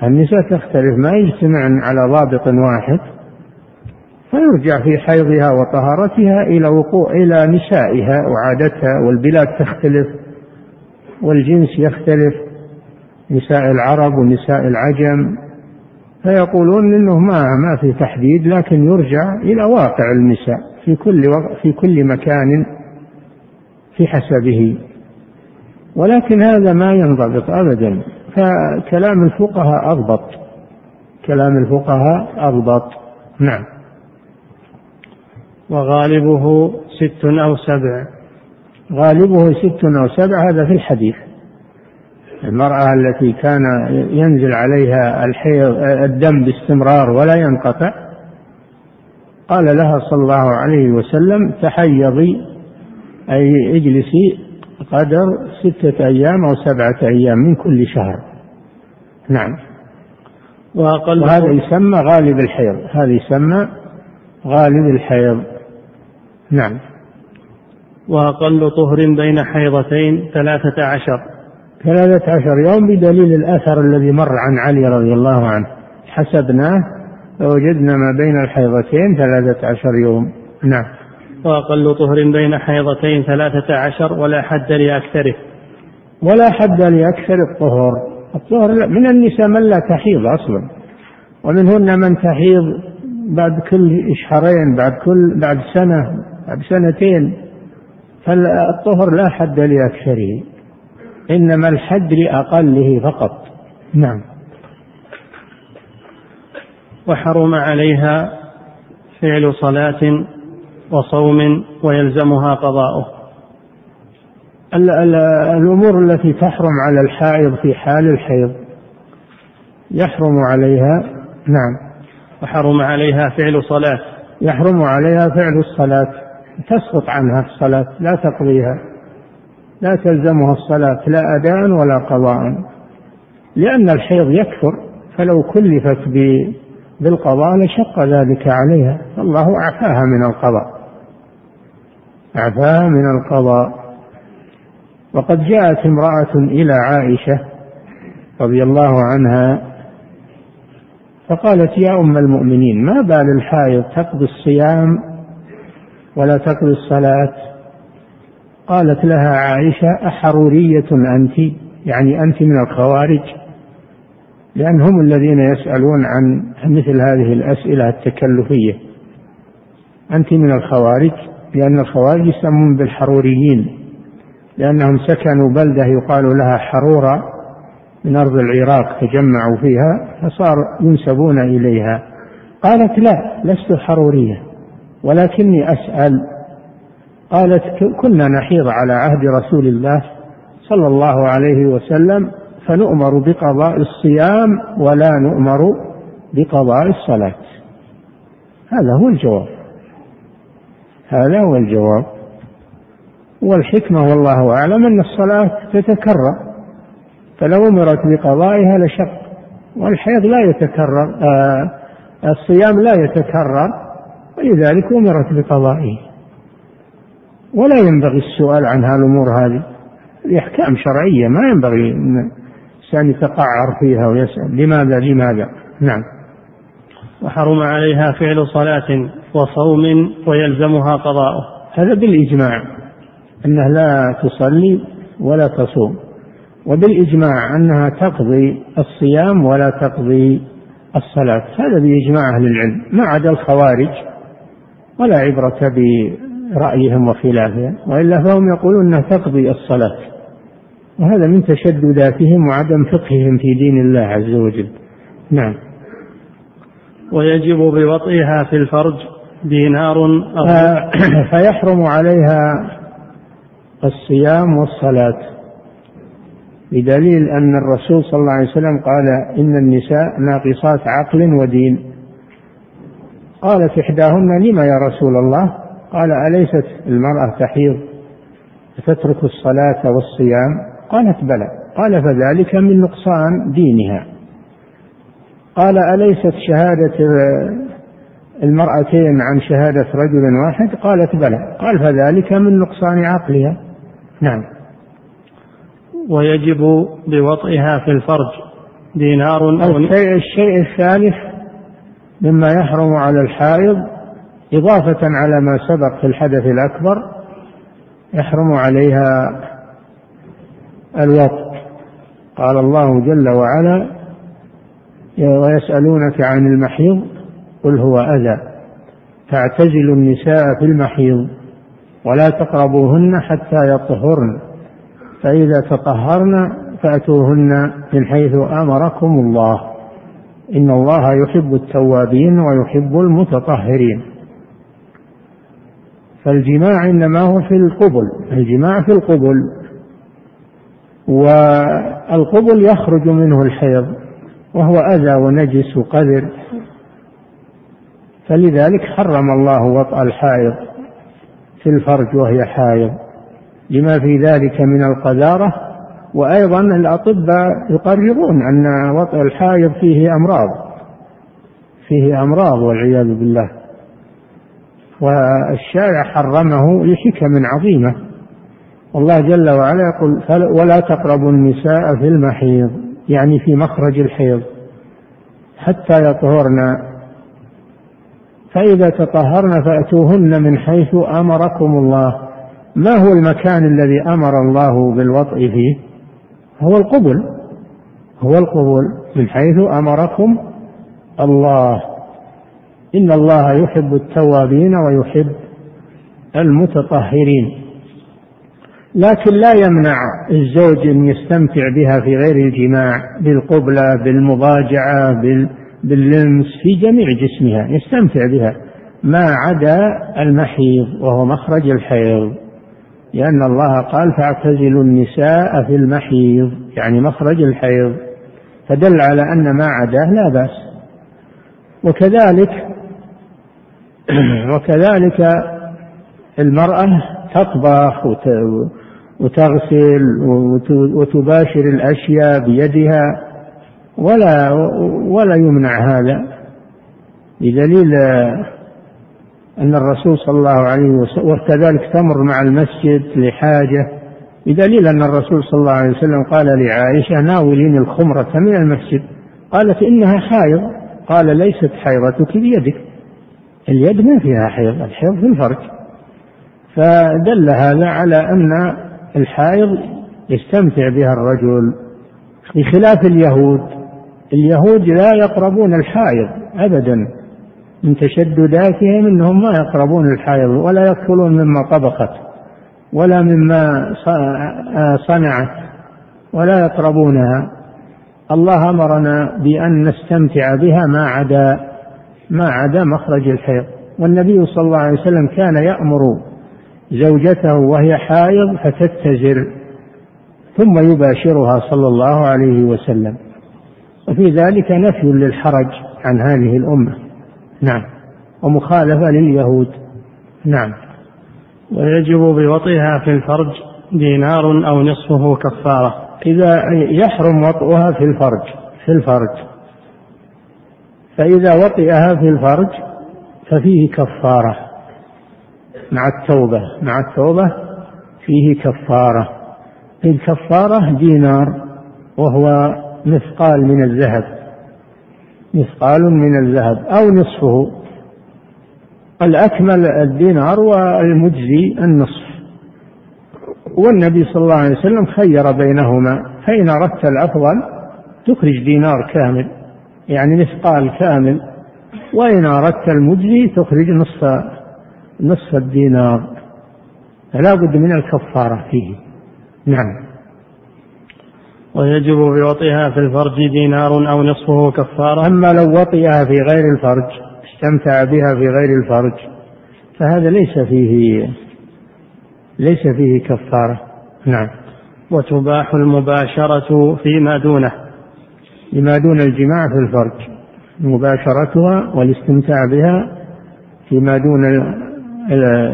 B: النساء تختلف ما يجتمعن على ضابط واحد فيرجع في حيضها وطهارتها إلى وقوع إلى نسائها وعادتها والبلاد تختلف والجنس يختلف. نساء العرب ونساء العجم فيقولون إنه ما ما في تحديد لكن يرجع إلى واقع النساء في كل وقت في كل مكان في حسبه. ولكن هذا ما ينضبط ابدا. فكلام الفقهاء أضبط. كلام الفقهاء أضبط. نعم.
A: وغالبه ست أو سبع.
B: غالبه ست أو سبع هذا في الحديث. المرأة التي كان ينزل عليها الحيض الدم باستمرار ولا ينقطع قال لها صلى الله عليه وسلم تحيضي أي اجلسي قدر ستة أيام أو سبعة أيام من كل شهر. نعم. وأقل وهذا يسمى غالب الحيض هذا يسمى غالب الحيض. نعم.
A: وأقل طهر بين حيضتين ثلاثة عشر.
B: ثلاثة عشر يوم بدليل الأثر الذي مر عن علي رضي الله عنه. حسبناه فوجدنا ما بين الحيضتين ثلاثة عشر يوم. نعم.
A: وأقل طهر بين حيضتين ثلاثة عشر ولا حد لأكثره.
B: ولا حد لأكثر الطهر الطهر من النساء من لا تحيض أصلا. ومنهن من تحيض بعد كل شهرين بعد كل بعد سنة بعد سنتين. فالطهر لا حد لأكثره. إنما الحد لأقله فقط. نعم.
A: وحرم عليها فعل صلاة وصوم ويلزمها قضاؤه.
B: الأمور التي تحرم على الحائض في حال الحيض يحرم عليها. نعم.
A: وحرم عليها فعل صلاة.
B: يحرم عليها فعل الصلاة. تسقط عنها الصلاة لا تقضيها. لا تلزمها الصلاة لا أداء ولا قضاء. لأن الحيض يكثر فلو كلفت بالقضاء لشق ذلك عليها. فالله أعفاها من القضاء. أعفاها من القضاء. وقد جاءت امرأة إلى عائشة رضي الله عنها فقالت يا أم المؤمنين ما بال الحائض تقضي الصيام ولا تقضي الصلاة؟ قالت لها عائشة أحرورية أنت؟ يعني أنت من الخوارج. لأن هم الذين يسألون عن مثل هذه الأسئلة التكلفية. أنت من الخوارج؟ لأن الخوارج يسمون بالحروريين. لأنهم سكنوا بلدة يقال لها حرورة من أرض العراق تجمعوا فيها فصار ينسبون إليها. قالت لا لست حرورية ولكني أسأل قالت كنا نحيض على عهد رسول الله صلى الله عليه وسلم فنؤمر بقضاء الصيام ولا نؤمر بقضاء الصلاة. هذا هو الجواب. هذا هو الجواب. والحكمة والله أعلم أن الصلاة تتكرر. فلو أمرت بقضائها لشق. والحيض لا يتكرر آه الصيام لا يتكرر. ولذلك أمرت بقضائه. ولا ينبغي السؤال عن هالأمور هذه. هذه أحكام شرعية ما ينبغي الإنسان يتقعر فيها ويسأل. لماذا؟ لماذا؟ نعم.
A: وحرم عليها فعل صلاة وصوم ويلزمها قضاؤه.
B: هذا بالإجماع. أنها لا تصلي ولا تصوم. وبالإجماع أنها تقضي الصيام ولا تقضي الصلاة. هذا بإجماع أهل العلم. ما عدا الخوارج ولا عبرة برأيهم وخلافهم وإلا فهم يقولون أنها تقضي الصلاة. وهذا من تشدداتهم وعدم فقههم في دين الله عز وجل. نعم.
A: ويجب بوطئها في الفرج دينار أو
B: فيحرم عليها الصيام والصلاة. بدليل أن الرسول صلى الله عليه وسلم قال إن النساء ناقصات عقل ودين. قالت إحداهن لما يا رسول الله؟ قال أليست المرأة تحيض فتترك الصلاة والصيام؟ قالت بلى. قال فذلك من نقصان دينها. قال أليست شهادة المرأتين عن شهادة رجل واحد؟ قالت بلى. قال فذلك من نقصان عقلها. نعم.
A: ويجب بوطئها في الفرج دينار أو
B: الشيء, الشيء الثالث مما يحرم على الحائض إضافة على ما سبق في الحدث الأكبر يحرم عليها الوطء قال الله جل وعلا ويسألونك عن المحيض قل هو أذى. فاعتزلوا النساء في المحيض ولا تقربوهن حتى يطهرن. فإذا تطهرن فأتوهن من حيث أمركم الله. إن الله يحب التوابين ويحب المتطهرين. فالجماع إنما هو في القبل الجماع في القبل. والقبل يخرج منه الحيض وهو أذى ونجس وقذر فلذلك حرم الله وطأ الحائض في الفرج وهي حائض. لما في ذلك من القذارة وأيضا الأطباء يقررون أن وطئ الحائض فيه أمراض فيه أمراض والعياذ بالله. والشارع حرمه لحكم عظيمة. والله جل وعلا يقول ولا تقربوا النساء في المحيض. يعني في مخرج الحيض. حتى يطهرن. فإذا تطهرن فأتوهن من حيث أمركم الله. ما هو المكان الذي أمر الله بالوطء فيه؟ هو القبل. هو القبول من حيث أمركم الله. إن الله يحب التوابين ويحب المتطهرين. لكن لا يمنع الزوج أن يستمتع بها في غير الجماع بالقبلة بالمضاجعة باللمس في جميع جسمها يستمتع بها. ما عدا المحيض وهو مخرج الحيض. لأن الله قال فاعتزلوا النساء في المحيض يعني مخرج الحيض. فدل على أن ما عداه لا بأس. وكذلك وكذلك المرأة تطبخ وتغسل وتباشر الأشياء بيدها ولا ولا يمنع هذا بدليل أن الرسول صلى الله عليه وسلم وكذلك تمر مع المسجد لحاجة بدليل أن الرسول صلى الله عليه وسلم قال لعائشة ناولين الخمرة من المسجد قالت إنها حائض قال ليست حيضتك بيدك. اليد ما فيها حيض الحيض في الفرج. فدل هذا على أن الحائض يستمتع بها الرجل بخلاف اليهود. اليهود لا يقربون الحائض أبدا من تشدداتهم إنهم ما يقربون الحائض ولا ياكلون مما طبخت ولا مما صنعت ولا يقربونها. الله أمرنا بأن نستمتع بها ما عدا ما عدا مخرج الحيض. والنبي صلى الله عليه وسلم كان يأمر زوجته وهي حائض فتتزر ثم يباشرها صلى الله عليه وسلم. وفي ذلك نفي للحرج عن هذه الأمة. نعم. ومخالفة لليهود. نعم.
A: ويجب بوطئها في الفرج دينار أو نصفه كفارة.
B: إذا يحرم وطئها في الفرج في الفرج. فإذا وطئها في الفرج ففيه كفارة مع التوبة مع التوبة فيه كفارة. الكفارة دينار وهو مثقال من الذهب مثقال من الذهب أو نصفه. الأكمل الدينار والمجزي النصف. والنبي صلى الله عليه وسلم خير بينهما فإن أردت الأفضل تخرج دينار كامل. يعني مثقال كامل. وإن أردت المجزي تخرج نصف نصف الدينار. فلا بد من الكفارة فيه. نعم.
A: ويجب بوطئها في الفرج دينار أو نصفه كفارة.
B: أما لو وطئها في غير الفرج استمتع بها في غير الفرج فهذا ليس فيه ليس فيه كفارة. نعم.
A: وتباح المباشرة فيما دونه.
B: لما دون الجماع في الفرج مباشرتها والاستمتاع بها فيما دون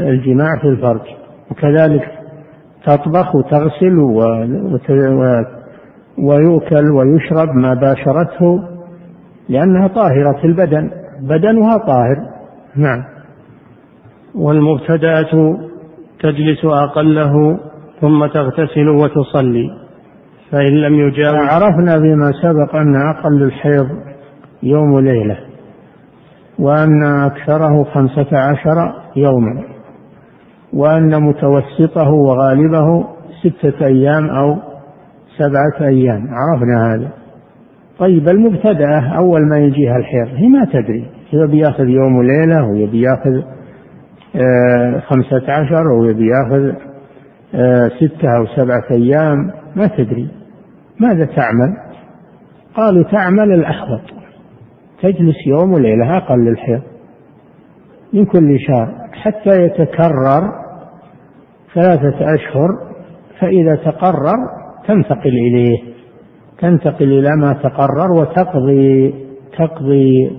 B: الجماع في الفرج. وكذلك تطبخ وتغسل ويؤكل ويشرب ما باشرته لأنها طاهرة البدن بدنها طاهر. نعم.
A: والمبتدأة تجلس أقله ثم تغتسل وتصلي. فإن لم يجاوز
B: عرفنا فيما سبق أن أقل الحيض يوم وليلة وأن أكثره خمسة عشر يوما وأن متوسطه وغالبه ستة أيام أو سبعة أيام. عرفنا هذا. طيب المبتدأة أول ما يجيها الحيض هي ما تدري. هي بيأخذ يوم وليلة ويبي ياخذ آه، خمسة عشر ويبي ياخذ ستة أو سبعة أيام ما تدري. ماذا تعمل؟ قالوا تعمل الأحوط. تجلس يوم وليلة أقل الحيض من كل شهر. حتى يتكرر ثلاثة أشهر فإذا تقرر تنتقل إليه. تنتقل إلى ما تقرر وتقضي تقضي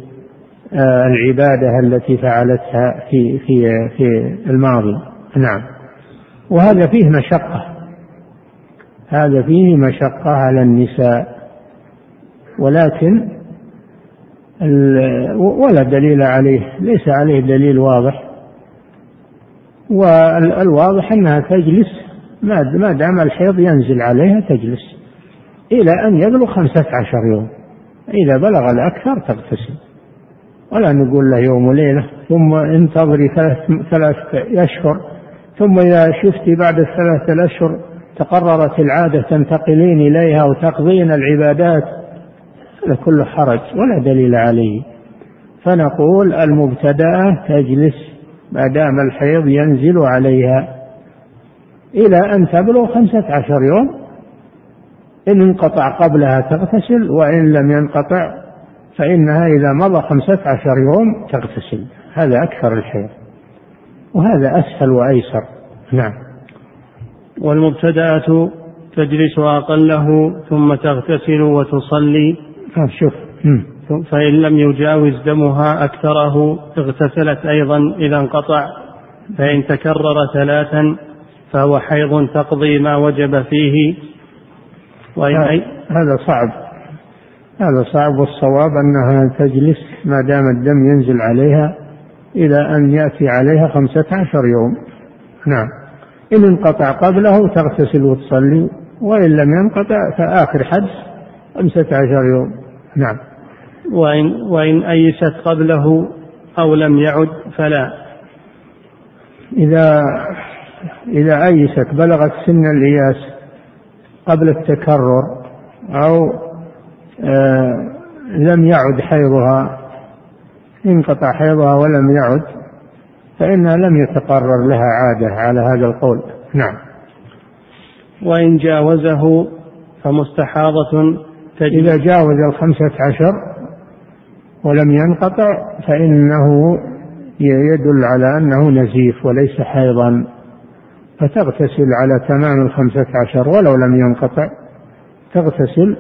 B: آه، العبادة التي فعلتها في في في الماضي. نعم. وهذا فيه مشقة. هذا فيه مشقة على النساء. ولكن ولا دليل عليه ليس عليه دليل واضح. والواضح أنها تجلس ما دام الحيض ينزل عليها تجلس إلى أن يبلغ خمسة عشر يوم. إذا بلغ الأكثر تغتسل. ولا نقول له يوم وليلة ثم انتظري ثلاث ثلاث أشهر. ثم إذا شفتي بعد الثلاثة الأشهر تقررت العادة تنتقلين إليها وتقضين العبادات هذا كله حرج ولا دليل عليه. فنقول المبتدأة تجلس ما دام الحيض ينزل عليها. إلى أن تبلغ خمسة عشر يوم إن انقطع قبلها تغتسل وإن لم ينقطع فإنها إذا مضى خمسة عشر يوم تغتسل. هذا أكثر الحيض. وهذا أسهل وأيسر. نعم.
A: والمبتدأة تجلس أقله ثم تغتسل وتصلي.
B: شوف.
A: فإن لم يجاوز دمها أكثره اغتسلت أيضا إذا انقطع. فإن تكرر ثلاثا فهو حيض تقضي ما وجب فيه.
B: وإن هذا صعب. هذا صعب. والصواب أنها تجلس ما دام الدم ينزل عليها إلى أن يأتي عليها خمسة عشر يوم. نعم. إن انقطع قبله تغتسل وتصلي وإن لم ينقطع فآخر حدث خمسة عشر يوم. نعم.
A: وإن, وإن أيست قبله أو لم يعد فلا.
B: إذا إذا أيست بلغت سن الإياس قبل التكرر أو آه لم يعد حيضها انقطع حيضها ولم يعد فإنها لم يتقرر لها عادة على هذا القول. نعم.
A: وإن جاوزه فمستحاضة
B: إذا جاوز الخمسة عشر ولم ينقطع فإنه يدل على أنه نزيف وليس حيضا فتغتسل على تمام الخمسة عشر ولو لم ينقطع تغتسل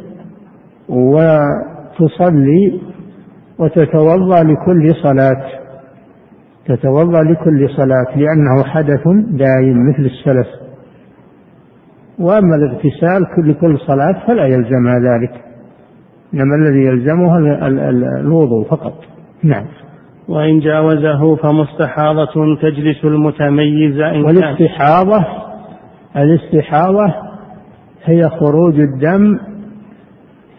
B: وتصلي وتتوضأ لكل صلاة. تتوضأ لكل صلاة لأنه حدث دائم مثل السلف. وأما الاغتسال لكل صلاة فلا يلزمها ذلك. إنما الذي يلزمها الوضوء فقط. نعم.
A: وإن جاوزه فمستحاضة تجلس المتميزة إن
B: والاستحاضة الاستحاضة هي خروج الدم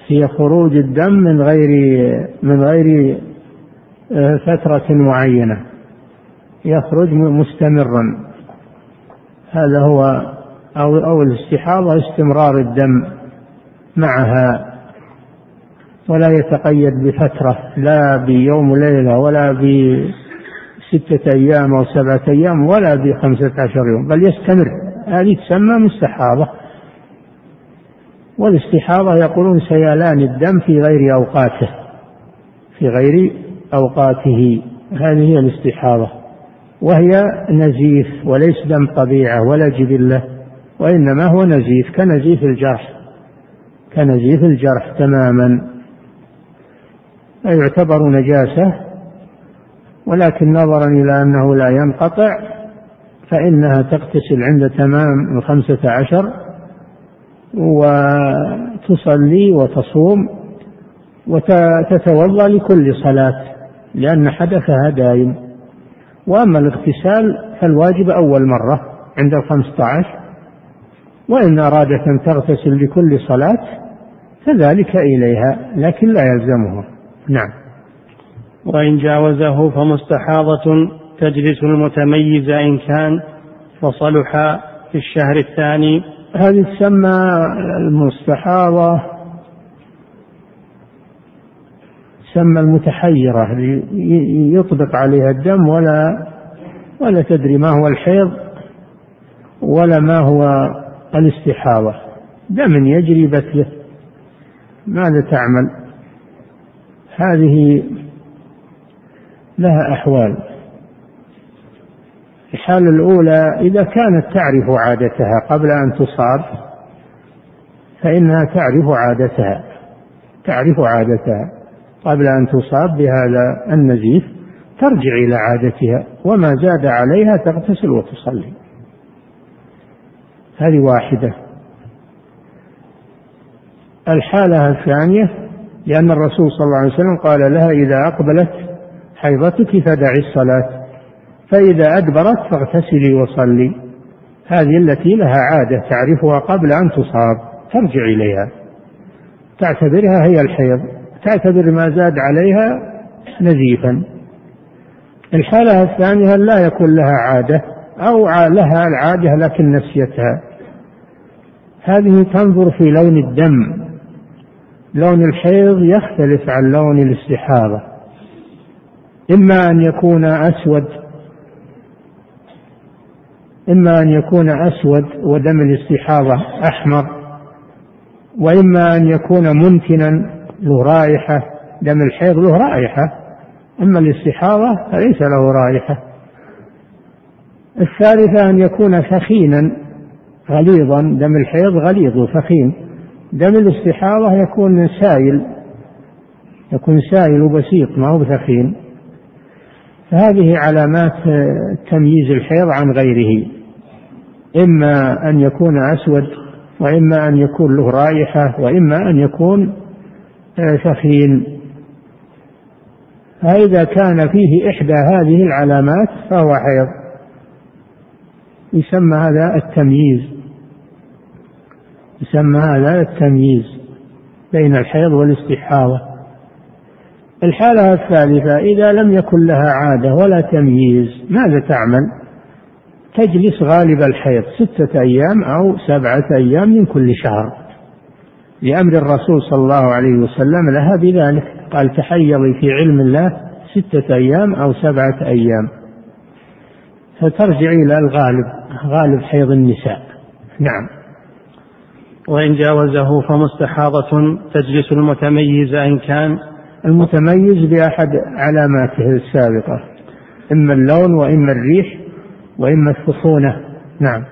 B: هي خروج الدم من غير من غير آه، فترة معينة. يخرج مستمرا. هذا هو أو أو الاستحاضة استمرار الدم معها. ولا يتقيد بفترة لا بيوم وليلة ولا بستة أيام أو سبعة أيام ولا بخمسة عشر يوم بل يستمر. هذه تسمى مستحاضة. والاستحاضة يقولون سيلان الدم في غير أوقاته في غير أوقاته. هذه هي الاستحاضة. وهي نزيف وليس دم طبيعة ولا جبلة وإنما هو نزيف كنزيف الجرح كنزيف الجرح تماما. يعتبر نجاسة ولكن نظرا إلى أنه لا ينقطع فإنها تغتسل عند تمام الخمسة عشر وتصلي وتصوم وتتوضأ لكل صلاة لأن حدثها دائم وأما الاغتسال فالواجب أول مرة عند الخمسة عشر وإن أرادت أن تغتسل لكل صلاة فذلك إليها لكن لا يلزمها. نعم.
A: وإن جاوزه فمستحاضة تجلس المتميز إن كان وصلح في الشهر الثاني
B: هذه تسمى المستحاضة تسمى المتحيرة يطبق عليها الدم ولا ولا تدري ما هو الحيض ولا ما هو الاستحاضة. دم يجري بثله ماذا تعمل؟ هذه لها أحوال. الحالة الأولى إذا كانت تعرف عادتها قبل أن تصاب فإنها تعرف عادتها تعرف عادتها قبل أن تصاب بهذا النزيف ترجع إلى عادتها وما زاد عليها تغتسل وتصلي. هذه واحدة. الحالة الثانية لأن الرسول صلى الله عليه وسلم قال لها إذا أقبلت حيضتك فدعي الصلاة. فإذا أدبرت فاغتسلي وصلي. هذه التي لها عادة تعرفها قبل أن تصاب. ترجع إليها. تعتبرها هي الحيض. تعتبر ما زاد عليها نزيفا. الحالة الثانية لا يكون لها عادة أو لها العادة لكن نسيتها. هذه تنظر في لون الدم. لون الحيض يختلف عن لون الاستحاضة. إما أن يكون أسود إما أن يكون أسود ودم الاستحاضة أحمر وإما أن يكون منتنا له رائحة دم الحيض له رائحة أما الاستحاضة فليس له رائحة. الثالثة أن يكون ثخينا غليظا دم الحيض غليظ وثخين. دم الاستحاضة يكون سائل يكون سائل وبسيط ما هو بثخين. فهذه علامات تمييز الحيض عن غيره. إما أن يكون أسود وإما أن يكون له رائحة وإما أن يكون ثخين فإذا كان فيه إحدى هذه العلامات فهو حيض. يسمى هذا التمييز. يسمى هذا التمييز بين الحيض والاستحاضة. الحالة الثالثة إذا لم يكن لها عادة ولا تمييز ماذا تعمل؟ تجلس غالب الحيض ستة أيام أو سبعة أيام من كل شهر. لأمر الرسول صلى الله عليه وسلم لها بذلك. قال تحيضي في علم الله ستة أيام أو سبعة أيام. فترجع إلى الغالب غالب حيض النساء. نعم.
A: وإن جاوزه فمستحاضة تجلس المتميز إن كان.
B: المتميز بأحد علاماته السابقة. إما اللون وإما الريح وإما السخونة. نعم.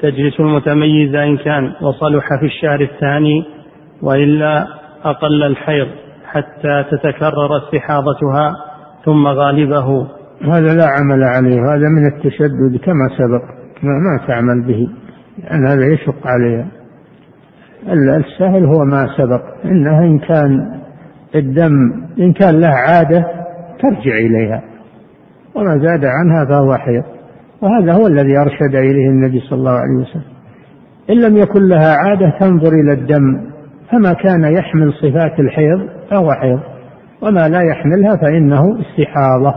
A: تجلس المتميزة إن كان وصلح في الشهر الثاني وإلا أقل الحيض حتى تتكرر استحاضتها ثم غالبه.
B: هذا لا عمل عليه هذا من التشدد كما سبق. ما, ما تعمل به لأن هذا يشق عليها. السهل هو ما سبق. إنها إن كان الدم إن كان له عادة ترجع إليها. وما زاد عنها فهو حيض. وهذا هو الذي أرشد إليه النبي صلى الله عليه وسلم. إن لم يكن لها عادة تنظر إلى الدم فما كان يحمل صفات الحيض فهو حيض وما لا يحملها فإنه استحاضة.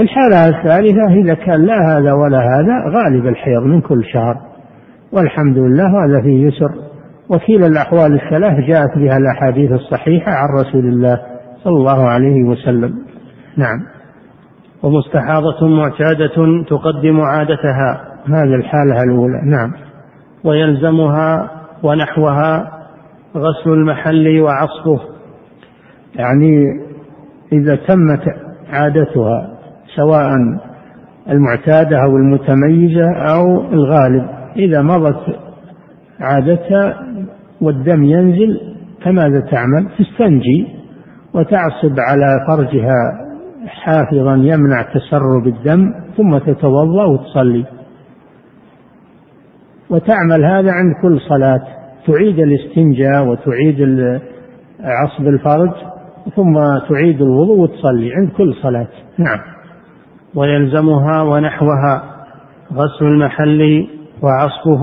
B: الحالة الثالثة إذا كان لا هذا ولا هذا غالب الحيض من كل شهر. والحمد لله هذا فيه يسر. وكيل الأحوال الثلاث جاءت بها الأحاديث الصحيحة عن رسول الله صلى الله عليه وسلم. نعم.
A: ومستحاضة معتادة تقدم عادتها.
B: هذه الحالة الأولى. نعم.
A: ويلزمها ونحوها غسل المحل وعصبه
B: يعني إذا تمت عادتها سواء المعتادة أو المتميزة أو الغالب إذا مضت عادتها والدم ينزل فماذا تعمل؟ تستنجي وتعصب على فرجها. حافظا يمنع تسرب الدم ثم تتوضأ وتصلي. وتعمل هذا عند كل صلاة. تعيد الاستنجاء وتعيد عصب الفرج ثم تعيد الوضوء وتصلي عند كل صلاة. نعم.
A: ويلزمها ونحوها غسل المحل وعصبه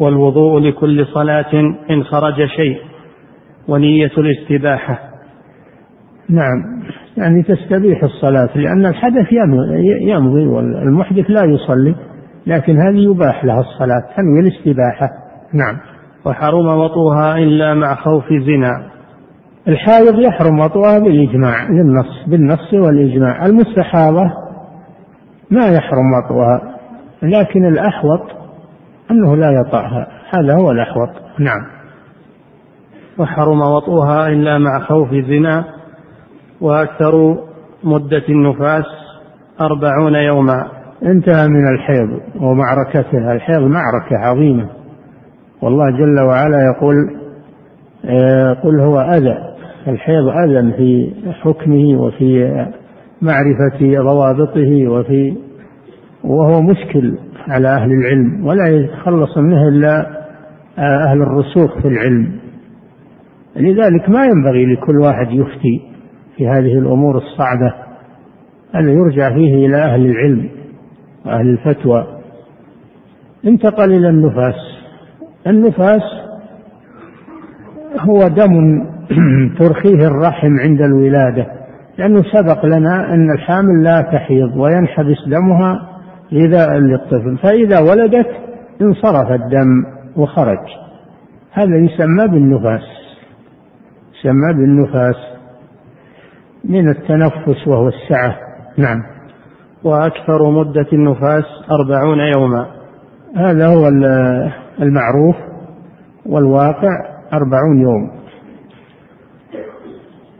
A: والوضوء لكل صلاة إن خرج شيء ونية الاستباحة.
B: نعم. يعني تستبيح الصلاة لأن الحدث يمضي والمحدث لا يصلي لكن هذه يباح لها الصلاة تنوي الاستباحة. نعم.
A: وحرم وطوها إلا مع خوف زنا.
B: الحائض يحرم وطوها بالإجماع بالنص بالنص والإجماع. المستحاضة ما يحرم وطوها لكن الأحوط أنه لا يطأها هذا هو الأحوط. نعم.
A: وحرم وطوها إلا مع خوف زنا. وأكثر مدة النفاس أربعون يوما.
B: انتهى من الحيض ومعركتها. الحيض معركة عظيمة. والله جل وعلا يقول آه، قل هو أذى. الحيض أذى في حكمه وفي معرفة ضوابطه وفي وهو مشكل على أهل العلم. ولا يتخلص منه إلا أهل الرسوخ في العلم. لذلك ما ينبغي لكل واحد يفتي. في هذه الأمور الصعبة هذا يرجع فيه إلى أهل العلم وأهل الفتوى. انتقل إلى النفاس. النفاس هو دم ترخيه الرحم عند الولادة لأنه سبق لنا أن الحامل لا تحيض وينحبس دمها غذاء للطفل. فإذا ولدت انصرف الدم وخرج. هذا يسمى بالنفاس. يسمى بالنفاس. من التنفس وهو السعة. نعم.
A: وأكثر مدة النفاس أربعون يوما.
B: هذا هو المعروف والواقع أربعون يوم.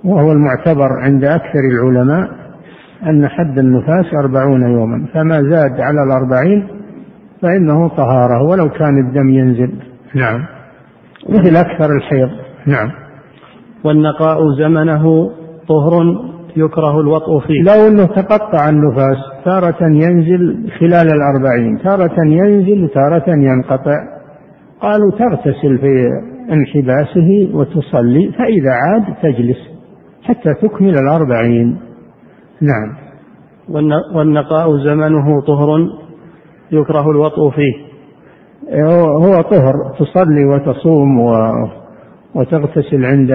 B: وهو المعتبر عند أكثر العلماء أن حد النفاس أربعون يوما. فما زاد على الأربعين فإنه طهارة ولو كان الدم ينزل. نعم. مثل أكثر الحيض. نعم.
A: والنقاء زمنه طهر يكره الوطء فيه.
B: لو أنه تقطع النفاس تارة ينزل خلال الأربعين تارة ينزل تارة ينقطع. قالوا تغتسل في انحباسه وتصلي فإذا عاد تجلس حتى تكمل الأربعين. نعم.
A: والنقاء زمنه طهر يكره الوطء فيه.
B: هو طهر تصلي وتصوم وتغتسل عند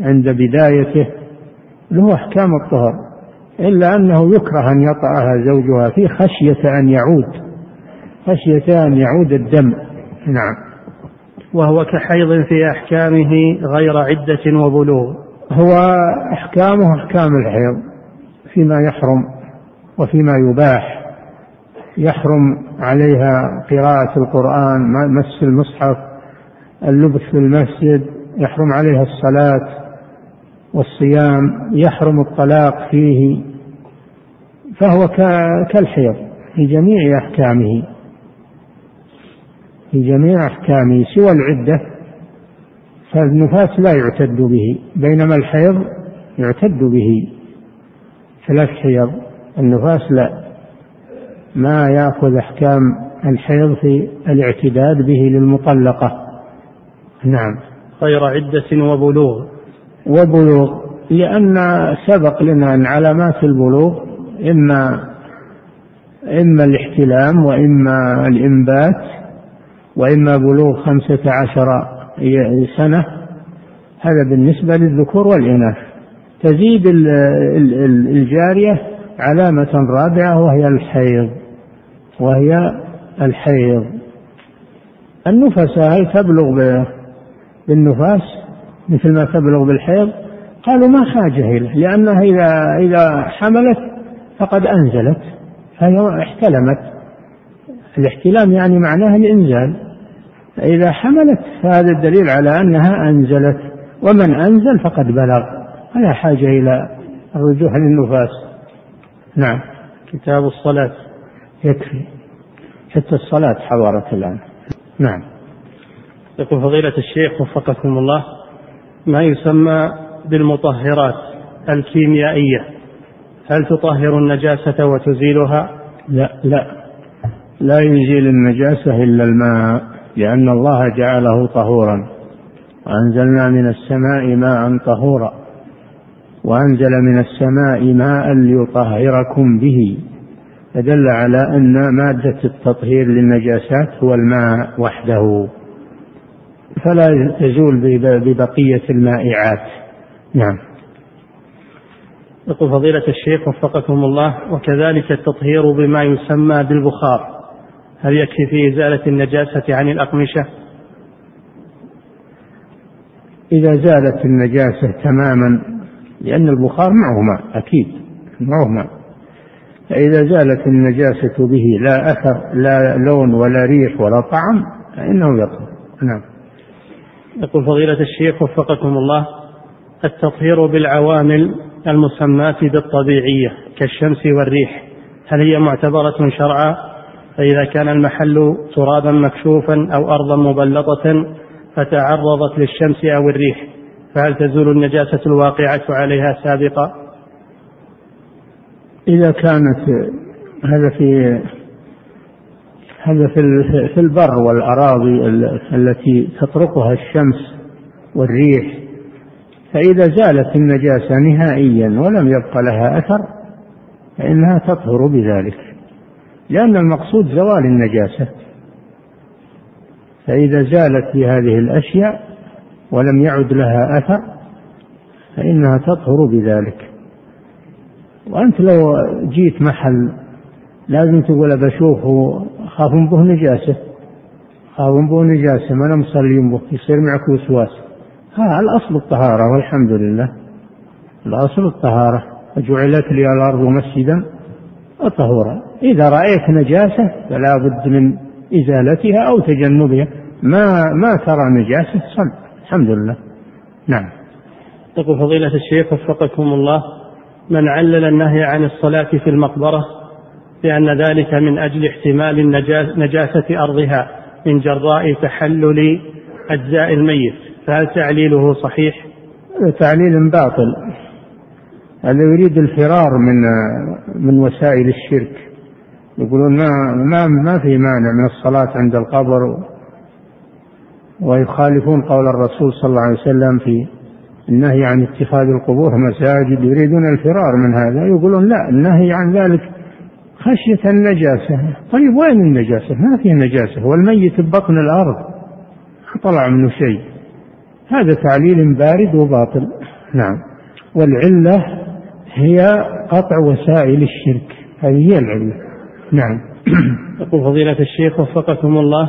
B: عند بدايته. له أحكام الطهر إلا أنه يكره أن يطأها زوجها فيه خشية أن يعود خشية أن يعود الدم. نعم.
A: وهو كحيض في أحكامه غير عدة وبلوغ.
B: هو أحكامه أحكام الحيض فيما يحرم وفيما يباح. يحرم عليها قراءة القرآن مس المصحف اللبث في المسجد يحرم عليها الصلاة. والصيام يحرم الطلاق فيه فهو كالحيض في جميع أحكامه. في جميع أحكامه سوى العدة فالنفاس لا يعتد به بينما الحيض يعتد به. ثلاث حيض النفاس لا. ما يأخذ أحكام الحيض في الاعتداد به للمطلقة. نعم.
A: غير عدة وبلوغ.
B: وبلوغ لأن سبق لنا أن علامات البلوغ إما إما الاحتلام وإما الإنبات وإما بلوغ خمسة عشر سنة هذا بالنسبة للذكور والإناث. تزيد الجارية علامة رابعة وهي الحيض وهي الحيض. النفساء تبلغ بالنفاس؟ مثل ما تبلغ بالحيض قالوا ما حاجة إليه لأنها إذا إذا حملت فقد أنزلت فهي احتلمت. الاحتلام يعني معناه الإنزال. فإذا حملت فهذا الدليل على أنها أنزلت ومن أنزل فقد بلغ. ولا حاجة إلى الرجوع للنفاس. نعم.
A: كتاب الصلاة.
B: يكفي. حتى الصلاة حضرت الآن. نعم.
A: يقول فضيلة الشيخ وفقكم الله ما يسمى بالمطهرات الكيميائية. هل تطهر النجاسة وتزيلها؟
B: لا لا. لا يزيل النجاسة إلا الماء لأن الله جعله طهورا. وأنزلنا من السماء ماء طهورا. وأنزل من السماء ماء ليطهركم به. فدل على أن مادة التطهير للنجاسات هو الماء وحده. فلا تزول ببقية المائعات. نعم.
A: يقول فضيلة الشيخ وفقكم الله وكذلك التطهير بما يسمى بالبخار. هل يكفي في إزالة النجاسة عن الأقمشة؟
B: إذا زالت النجاسة تماما لأن البخار معه ماء أكيد معه ماء. فإذا زالت النجاسة به لا أثر لا لون ولا ريح ولا طعم فإنه يطهر. نعم.
A: يقول فضيلة الشيخ وفقكم الله التطهير بالعوامل المسماة بالطبيعية كالشمس والريح هل هي معتبرة شرعا؟ فإذا كان المحل ترابا مكشوفا أو أرضا مبلطة فتعرضت للشمس أو الريح فهل تزول النجاسة الواقعة عليها سابقا؟
B: إذا كانت هذا في هذا في في البر والأراضي التي تطرقها الشمس والريح. فإذا زالت النجاسة نهائيا ولم يبق لها أثر فإنها تطهر بذلك. لأن المقصود زوال النجاسة. فإذا زالت بهذه الأشياء ولم يعد لها أثر فإنها تطهر بذلك. وأنت لو جيت محل لازم تقول بشوفه خاف به نجاسة. خاف به نجاسة. ما أنا مصلي به يصير معك وسواس. ها الأصل الطهارة والحمد لله. الأصل الطهارة. وجعلت لي الأرض مسجدا وطهورا إذا رأيت نجاسة فلا بد من إزالتها أو تجنبها. ما ما ترى نجاسة صل. الحمد لله. نعم.
A: يقول فضيلة الشيخ وفقكم الله من علل النهي عن الصلاة في المقبرة لأن ذلك من أجل احتمال نجاسة أرضها من جراء تحلل أجزاء الميت. فهل تعليله صحيح؟
B: تعليل باطل. هذا يريد الفرار من من وسائل الشرك. يقولون ما ما ما في مانع من الصلاة عند القبر. ويخالفون قول الرسول صلى الله عليه وسلم في النهي عن اتخاذ القبور مساجد. يريدون الفرار من هذا. يقولون لا النهي عن ذلك خشية النجاسة. طيب وين النجاسة؟ ما في نجاسة. والميت ببطن الأرض. طلع منه شيء. هذا تعليل بارد وباطل. نعم. والعلة هي قطع وسائل الشرك. هذه هي العلة. نعم.
A: يقول فضيلة الشيخ وفقكم الله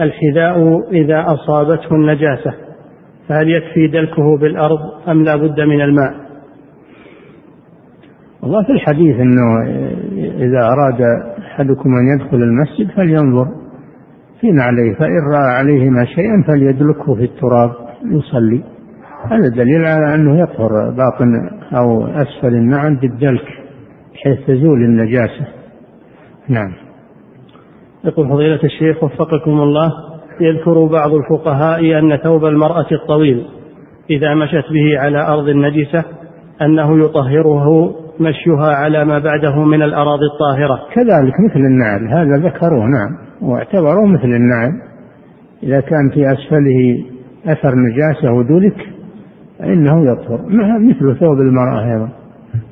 A: الحذاء إذا أصابته النجاسة فهل يكفي دلكه بالأرض أم لا بد من الماء؟
B: والله في الحديث أنه إذا أراد أحدكم أن يدخل المسجد فلينظر في نعليه فإن رأى عليهما شيئا فليدلكه في التراب يصلي. هذا دليل على أنه يطهر باطن أو أسفل النعل بالدلك بحيث تزول النجاسة. نعم.
A: يقول فضيلة الشيخ وفقكم الله يذكر بعض الفقهاء أن ثوب المرأة الطويل إذا مشت به على أرض نجسة أنه يطهره مشيها على ما بعده من الأراضي الطاهرة.
B: كذلك مثل النعل هذا ذكروه نعم واعتبروه مثل النعل. إذا كان في أسفله أثر نجاسة ودلك فإنه يطهر. مثل ثوب المرأة أيضا.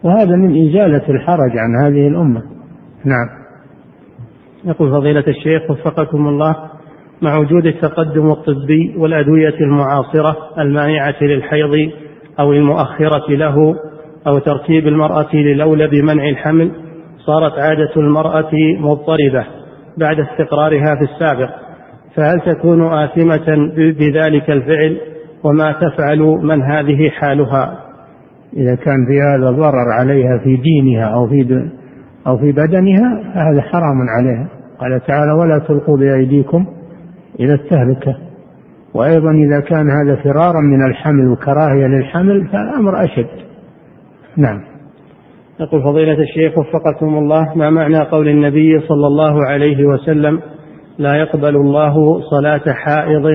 B: وهذا من إزالة الحرج عن هذه الأمة. نعم.
A: يقول فضيلة الشيخ وفقكم الله مع وجود التقدم الطبي والأدوية المعاصرة المانعة للحيض أو المؤخرة له أو ترتيب المرأة للأولى بمنع الحمل صارت عادة المرأة مضطربة بعد استقرارها في السابق. فهل تكون آثمة بذلك الفعل؟ وما تفعل من هذه حالها؟
B: إذا كان في هذا ضرر عليها في دينها أو في أو في بدنها فهذا حرام عليها. قال تعالى ولا تلقوا بأيديكم إلى التهلكة. وأيضا إذا كان هذا فرارا من الحمل وكراهية للحمل فالأمر أشد. نعم.
A: يقول فضيلة الشيخ وفقكم الله ما معنى قول النبي صلى الله عليه وسلم لا يقبل الله صلاة حائض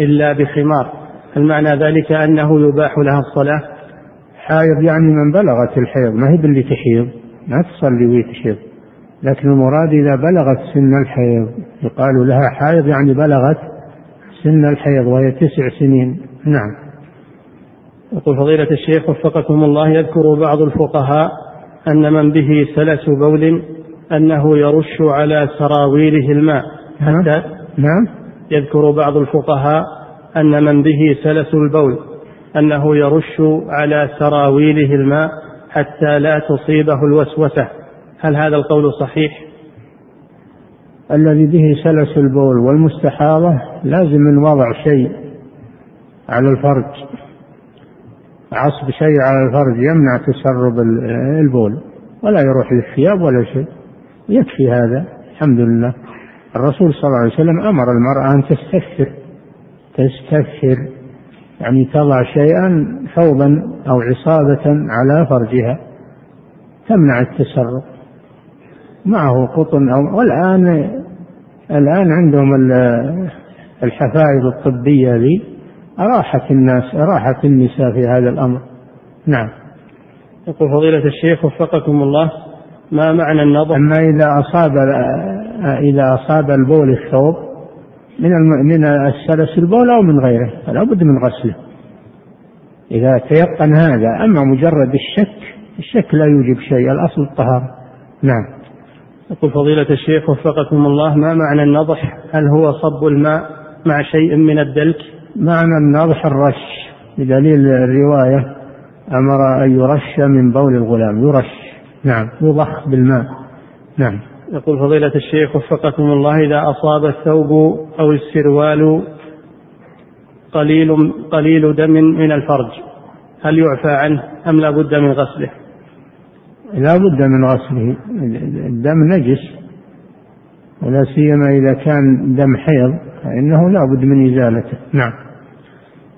A: إلا بخمار هل معنى ذلك أنه يباح لها الصلاة؟
B: حائض يعني من بلغت الحيض ما هي باللي تحيض؟ ما تصلي وهي تحيض. لكن المراد إذا بلغت سن الحيض يقال لها حائض يعني بلغت سن الحيض وهي تسع سنين. نعم.
A: يقول فضيلة الشيخ وفقكم الله يذكر بعض الفقهاء أن من به سلس بول أنه يرش على سراويله الماء.
B: حتى نعم.
A: يذكر بعض الفقهاء أن من به سلس البول أنه يرش على سراويله الماء حتى لا تصيبه الوسوسة. هل هذا القول صحيح؟
B: الذي به سلس البول والمستحاضة لازم من وضع شيء على الفرج. عصب شيء على الفرج يمنع تسرب البول. ولا يروح للثياب ولا شيء. يكفي هذا. الحمد لله. الرسول صلى الله عليه وسلم أمر المرأة أن تستكثر. تستكثر. يعني تضع شيئا ثوبا أو عصابة على فرجها. تمنع التسرب. معه قطن أو والآن الآن عندهم الحفائظ الطبية ذي. أراحت الناس أراحت النساء في هذا الأمر. نعم.
A: يقول فضيلة الشيخ وفقكم الله ما معنى النظر؟
B: أما إذا أصاب إذا أصاب البول الثوب من من السلس البول أو من غيره فلا بد من غسله. إذا تيقن هذا أما مجرد الشك الشك لا يوجب شيء الأصل الطهارة. نعم.
A: يقول فضيلة الشيخ وفقكم الله ما معنى النضح؟ هل هو صب الماء مع شيء من الدلك؟
B: معنى النضح الرش بدليل الرواية أمر أن يرش من بول الغلام يرش. نعم. يضخ بالماء. نعم.
A: يقول فضيلة الشيخ وفقكم الله إذا أصاب الثوب أو السروال قليل قليل دم من الفرج هل يعفى عنه أم لا بد من غسله؟
B: لا بد من غسله. الدم نجس ولا سيما إذا كان دم حيض فإنه لا بد من إزالته. نعم.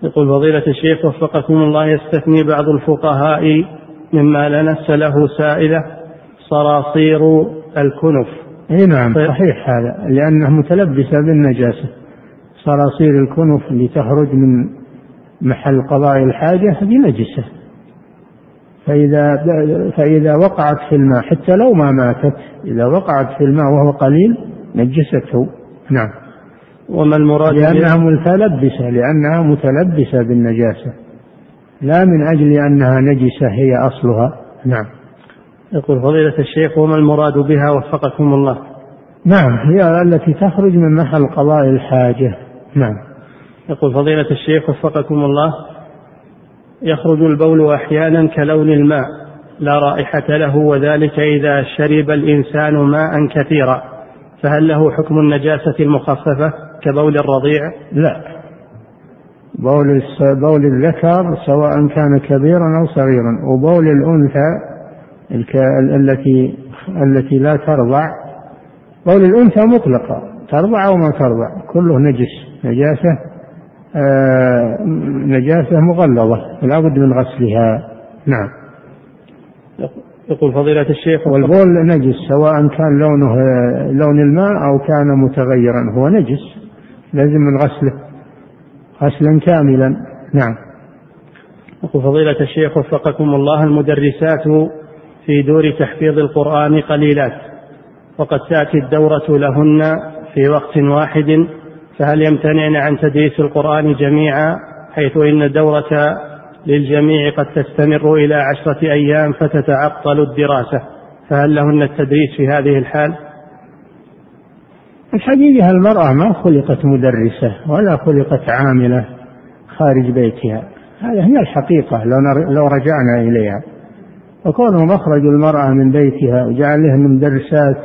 A: يقول فضيلة الشيخ وفقكم الله يستثني بعض الفقهاء مما لا نفس له سائلة صراصير الكنف.
B: إي نعم صحيح هذا لأنه متلبسة بالنجاسة. صراصير الكنف اللي تخرج من محل قضاء الحاجة هذه نجسة. فإذا فإذا وقعت في الماء حتى لو ما ماتت إذا وقعت في الماء وهو قليل نجسته. نعم.
A: وما المراد
B: لأنها متلبسة لأنها متلبسة بالنجاسة. لا من أجل أنها نجسة هي أصلها. نعم.
A: يقول فضيلة الشيخ وما المراد بها؟ وفقكم الله.
B: نعم هي التي تخرج من محل قضاء الحاجة. نعم.
A: يقول فضيلة الشيخ وفقكم الله. يخرج البول أحيانا كلون الماء لا رائحة له وذلك إذا شرب الإنسان ماء كثيرا. فهل له حكم النجاسة المخففة؟ كبول الرضيع؟
B: لا. بول بول الذكر سواء كان كبيرا أو صغيرا وبول الأنثى التي التي لا ترضع. بول الأنثى مطلقة ترضع أو ما ترضع كله نجس نجاسة آه نجاسة مغلظة لا بد من غسلها. نعم.
A: يقول فضيلة الشيخ.
B: والبول نجس سواء كان لونه لون الماء أو كان متغيرا هو نجس. لازم من غسله. غسلا كاملا. نعم.
A: يقول فضيلة الشيخ وفقكم الله المدرسات في دور تحفيظ القرآن قليلات وقد تأتي الدورة لهن في وقت واحد فهل يمتنعن عن تدريس القرآن جميعا حيث إن الدورة للجميع قد تستمر إلى عشرة أيام فتتعطل الدراسة؟ فهل لهن التدريس في هذه الحال؟
B: الحقيقة المرأة ما خلقت مدرسة ولا خلقت عاملة خارج بيتها. هذه هي الحقيقة لو, رجعنا إليها. وكونهم أخرجوا المرأة من بيتها وجعلوهن مدرسات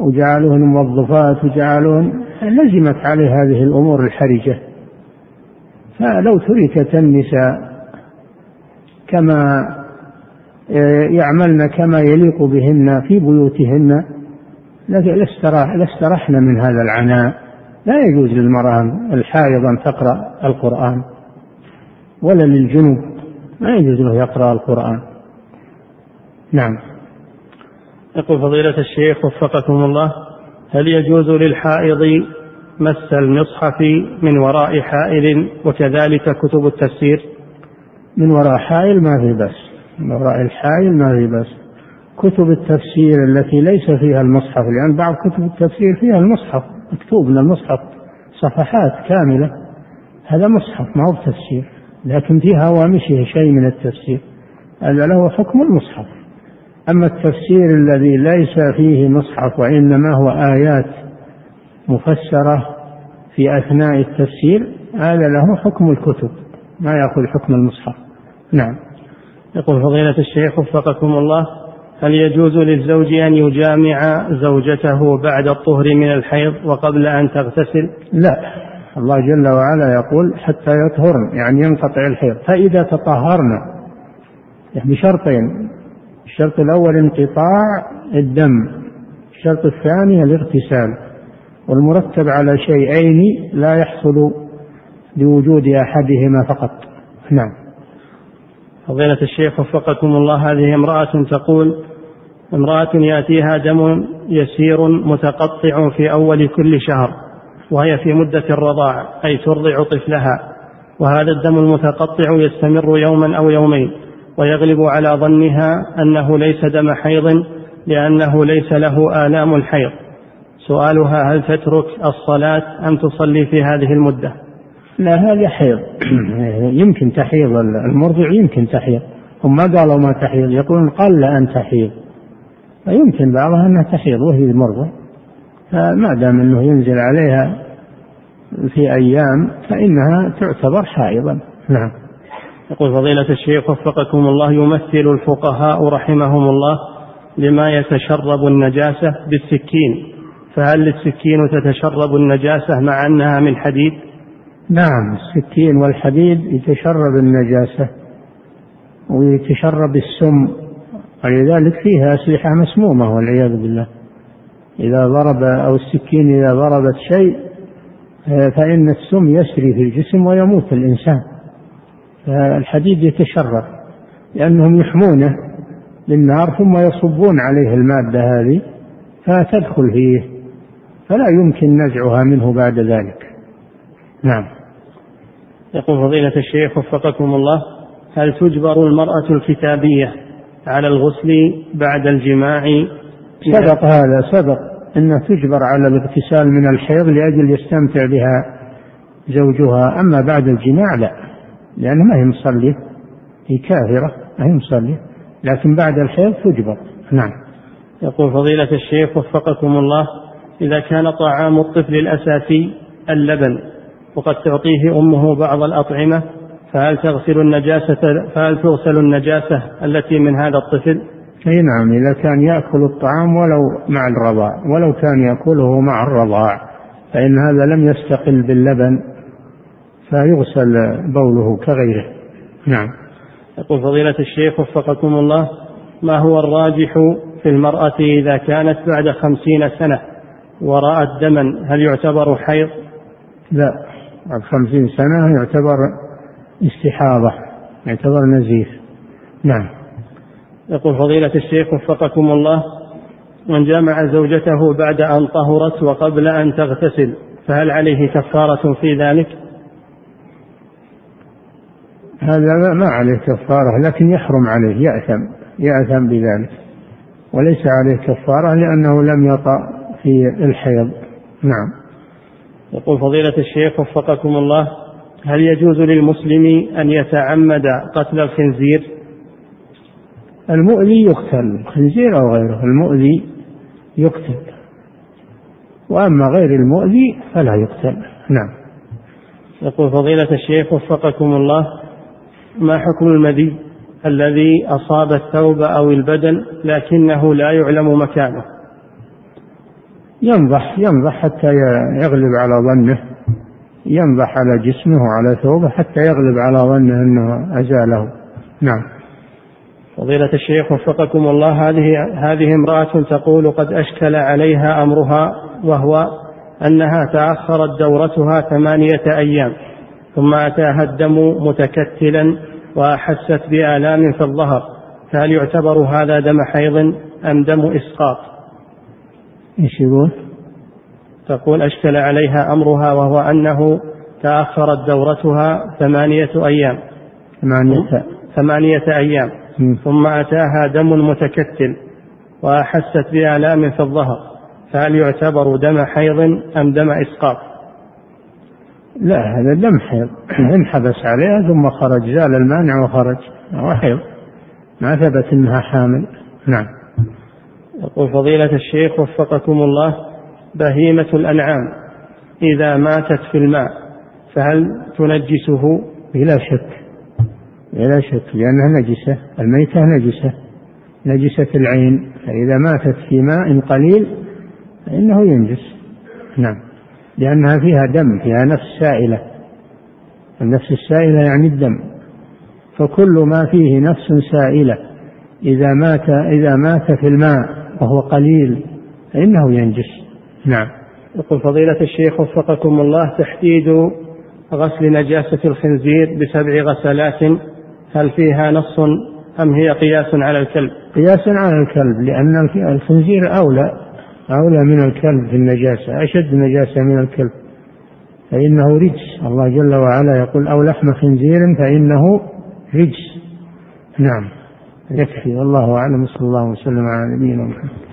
B: وجعلوهن موظفات وجعلوهن لزمت عليه هذه الأمور الحرجة. فلو تركت النساء كما يعملن كما يليق بهن في بيوتهن لاسترحن من هذا العناء. لا يجوز للمرأة الحائض أن تقرأ القرآن ولا للجنوب. ما يجوز له يقرأ القرآن. نعم.
A: يقول فضيلة الشيخ وفقكم الله هل يجوز للحائض مس المصحف من وراء حائل وكذلك كتب التفسير؟
B: من وراء حائل ما في بس. من وراء الحائل ما في بس. كتب التفسير التي ليس فيها المصحف لأن بعض كتب التفسير فيها المصحف مكتوب من المصحف صفحات كاملة. هذا مصحف ما هو تفسير لكن في هوامشه شيء من التفسير. هذا له حكم المصحف. أما التفسير الذي ليس فيه مصحف وإنما هو آيات مفسرة في أثناء التفسير هذا له حكم الكتب ما يأخذ حكم المصحف. نعم.
A: يقول فضيلة الشيخ وفقكم الله هل يجوز للزوج أن يجامع زوجته بعد الطهر من الحيض وقبل أن تغتسل؟
B: لا. الله جل وعلا يقول حتى يطهرن يعني ينقطع الحيض. فإذا تطهرن يعني بشرطين. الشرط الأول انقطاع الدم الشرط الثاني الاغتسال. والمرتب على شيئين لا يحصل لوجود أحدهما فقط. نعم.
A: فضيلة الشيخ وفقكم الله هذه امرأة تقول امرأة يأتيها دم يسير متقطع في أول كل شهر وهي في مدة الرضاع أي ترضع طفلها وهذا الدم المتقطع يستمر يوما أو يومين ويغلب على ظنها أنه ليس دم حيض لأنه ليس له آلام الحيض. سؤالها هل تترك الصلاة أم تصلي في هذه المدة؟
B: لا هذا حيض. يمكن تحيض المرضع يمكن تحيض. هم ما قالوا ما تحيض يقولون قل أن تحيض. فيمكن بعضها أنها تحيض وهي المرضع فما دام أنه ينزل عليها في أيام فإنها تعتبر حائضا. نعم.
A: يقول فضيلة الشيخ وفقكم الله يمثل الفقهاء رحمهم الله لما يتشرب النجاسة بالسكين. فهل السكين تتشرب النجاسة مع أنها من حديد؟
B: نعم السكين والحديد يتشرب النجاسة ويتشرب السم. ولذلك فيها أسلحة مسمومة والعياذ بالله. إذا ضرب أو السكين إذا ضربت شيء فإن السم يسري في الجسم ويموت الإنسان. فالحديد يتشرب لأنهم يحمونه بالنار ثم يصبون عليه المادة هذه فتدخل فيه فلا يمكن نزعها منه بعد ذلك. نعم.
A: يقول فضيلة الشيخ وفقكم الله هل تجبر المرأة الكتابية على الغسل بعد الجماع.
B: سبق هذا سبق أنها تجبر على الاغتسال من الحيض لأجل يستمتع بها زوجها أما بعد الجماع لا لأنها ما هي مصلية هي كافرة ما هي مصلية لكن بعد الحيض تجبر. نعم.
A: يقول فضيلة الشيخ وفقكم الله إذا كان طعام الطفل الأساسي اللبن وقد تعطيه أمه بعض الأطعمة فهل تغسل النجاسة فهل تغسل النجاسة التي من هذا الطفل؟
B: أي نعم إذا كان يأكل الطعام ولو مع الرضاع ولو كان يأكله مع الرضاع فإن هذا لم يستقل باللبن فيغسل بوله كغيره نعم
A: يقول فضيلة الشيخ وفقكم الله ما هو الراجح في المرأة إذا كانت بعد خمسين سنة ورأت دما هل يعتبر حيض؟
B: لا بعد خمسين سنة يعتبر استحاضة يعتبر نزيف. نعم.
A: يقول فضيلة الشيخ وفقكم الله من جامع زوجته بعد أن طهرت وقبل أن تغتسل فهل عليه كفارة في ذلك؟
B: هذا ما عليه كفارة لكن يحرم عليه يأثم يأثم بذلك. وليس عليه كفارة لأنه لم يطأ في الحيض. نعم.
A: يقول فضيلة الشيخ وفقكم الله هل يجوز للمسلم أن يتعمد قتل الخنزير؟
B: المؤذي يقتل الخنزير أو غيره المؤذي يقتل. وأما غير المؤذي فلا يقتل. نعم.
A: يقول فضيلة الشيخ وفقكم الله ما حكم المذي الذي أصاب الثوب أو البدن لكنه لا يعلم مكانه؟
B: ينضح ينضح حتى يغلب على ظنه. ينضح على جسمه وعلى ثوبه حتى يغلب على ظنه أنه أزاله. نعم.
A: فضيلة الشيخ وفقكم الله هذه هذه امرأة تقول قد أشكل عليها أمرها وهو أنها تأخرت دورتها ثمانية أيام ثم أتاها الدم متكتلا وأحست بآلام في الظهر فهل يعتبر هذا دم حيض أم دم إسقاط؟
B: إيش يقول؟
A: تقول أشكل عليها أمرها وهو أنه تأخرت دورتها ثمانية أيام.
B: ثمانية.
A: ثمانية أيام. ثم أتاها دم متكتل وأحست بآلام في الظهر. فهل يعتبر دم حيض أم دم إسقاط؟
B: لا هذا دم حيض. انحبس عليها ثم خرج زال المانع وخرج. هو حيض. ما ثبت إنها حامل. نعم.
A: يقول فضيلة الشيخ وفقكم الله بهيمة الأنعام إذا ماتت في الماء فهل تنجسه؟
B: بلا شك. بلا شك لأنها نجسة الميتة نجسة. نجسة العين فإذا ماتت في ماء قليل فإنه ينجس. نعم. لأنها فيها دم فيها نفس سائلة. النفس السائلة يعني الدم. فكل ما فيه نفس سائلة إذا مات إذا مات في الماء وهو قليل فإنه ينجس. نعم.
A: يقول فضيلة الشيخ وفقكم الله تحديد غسل نجاسة الخنزير بسبع غسلات هل فيها نص أم هي قياس على الكلب؟
B: قياس على الكلب لأن الخنزير أولى أولى من الكلب في النجاسة أشد نجاسة من الكلب. فإنه رجس. الله جل وعلا يقول أو لحم خنزير فإنه رجس. نعم. يكفي. والله أعلم. صلى الله وسلم على نبينا محمد.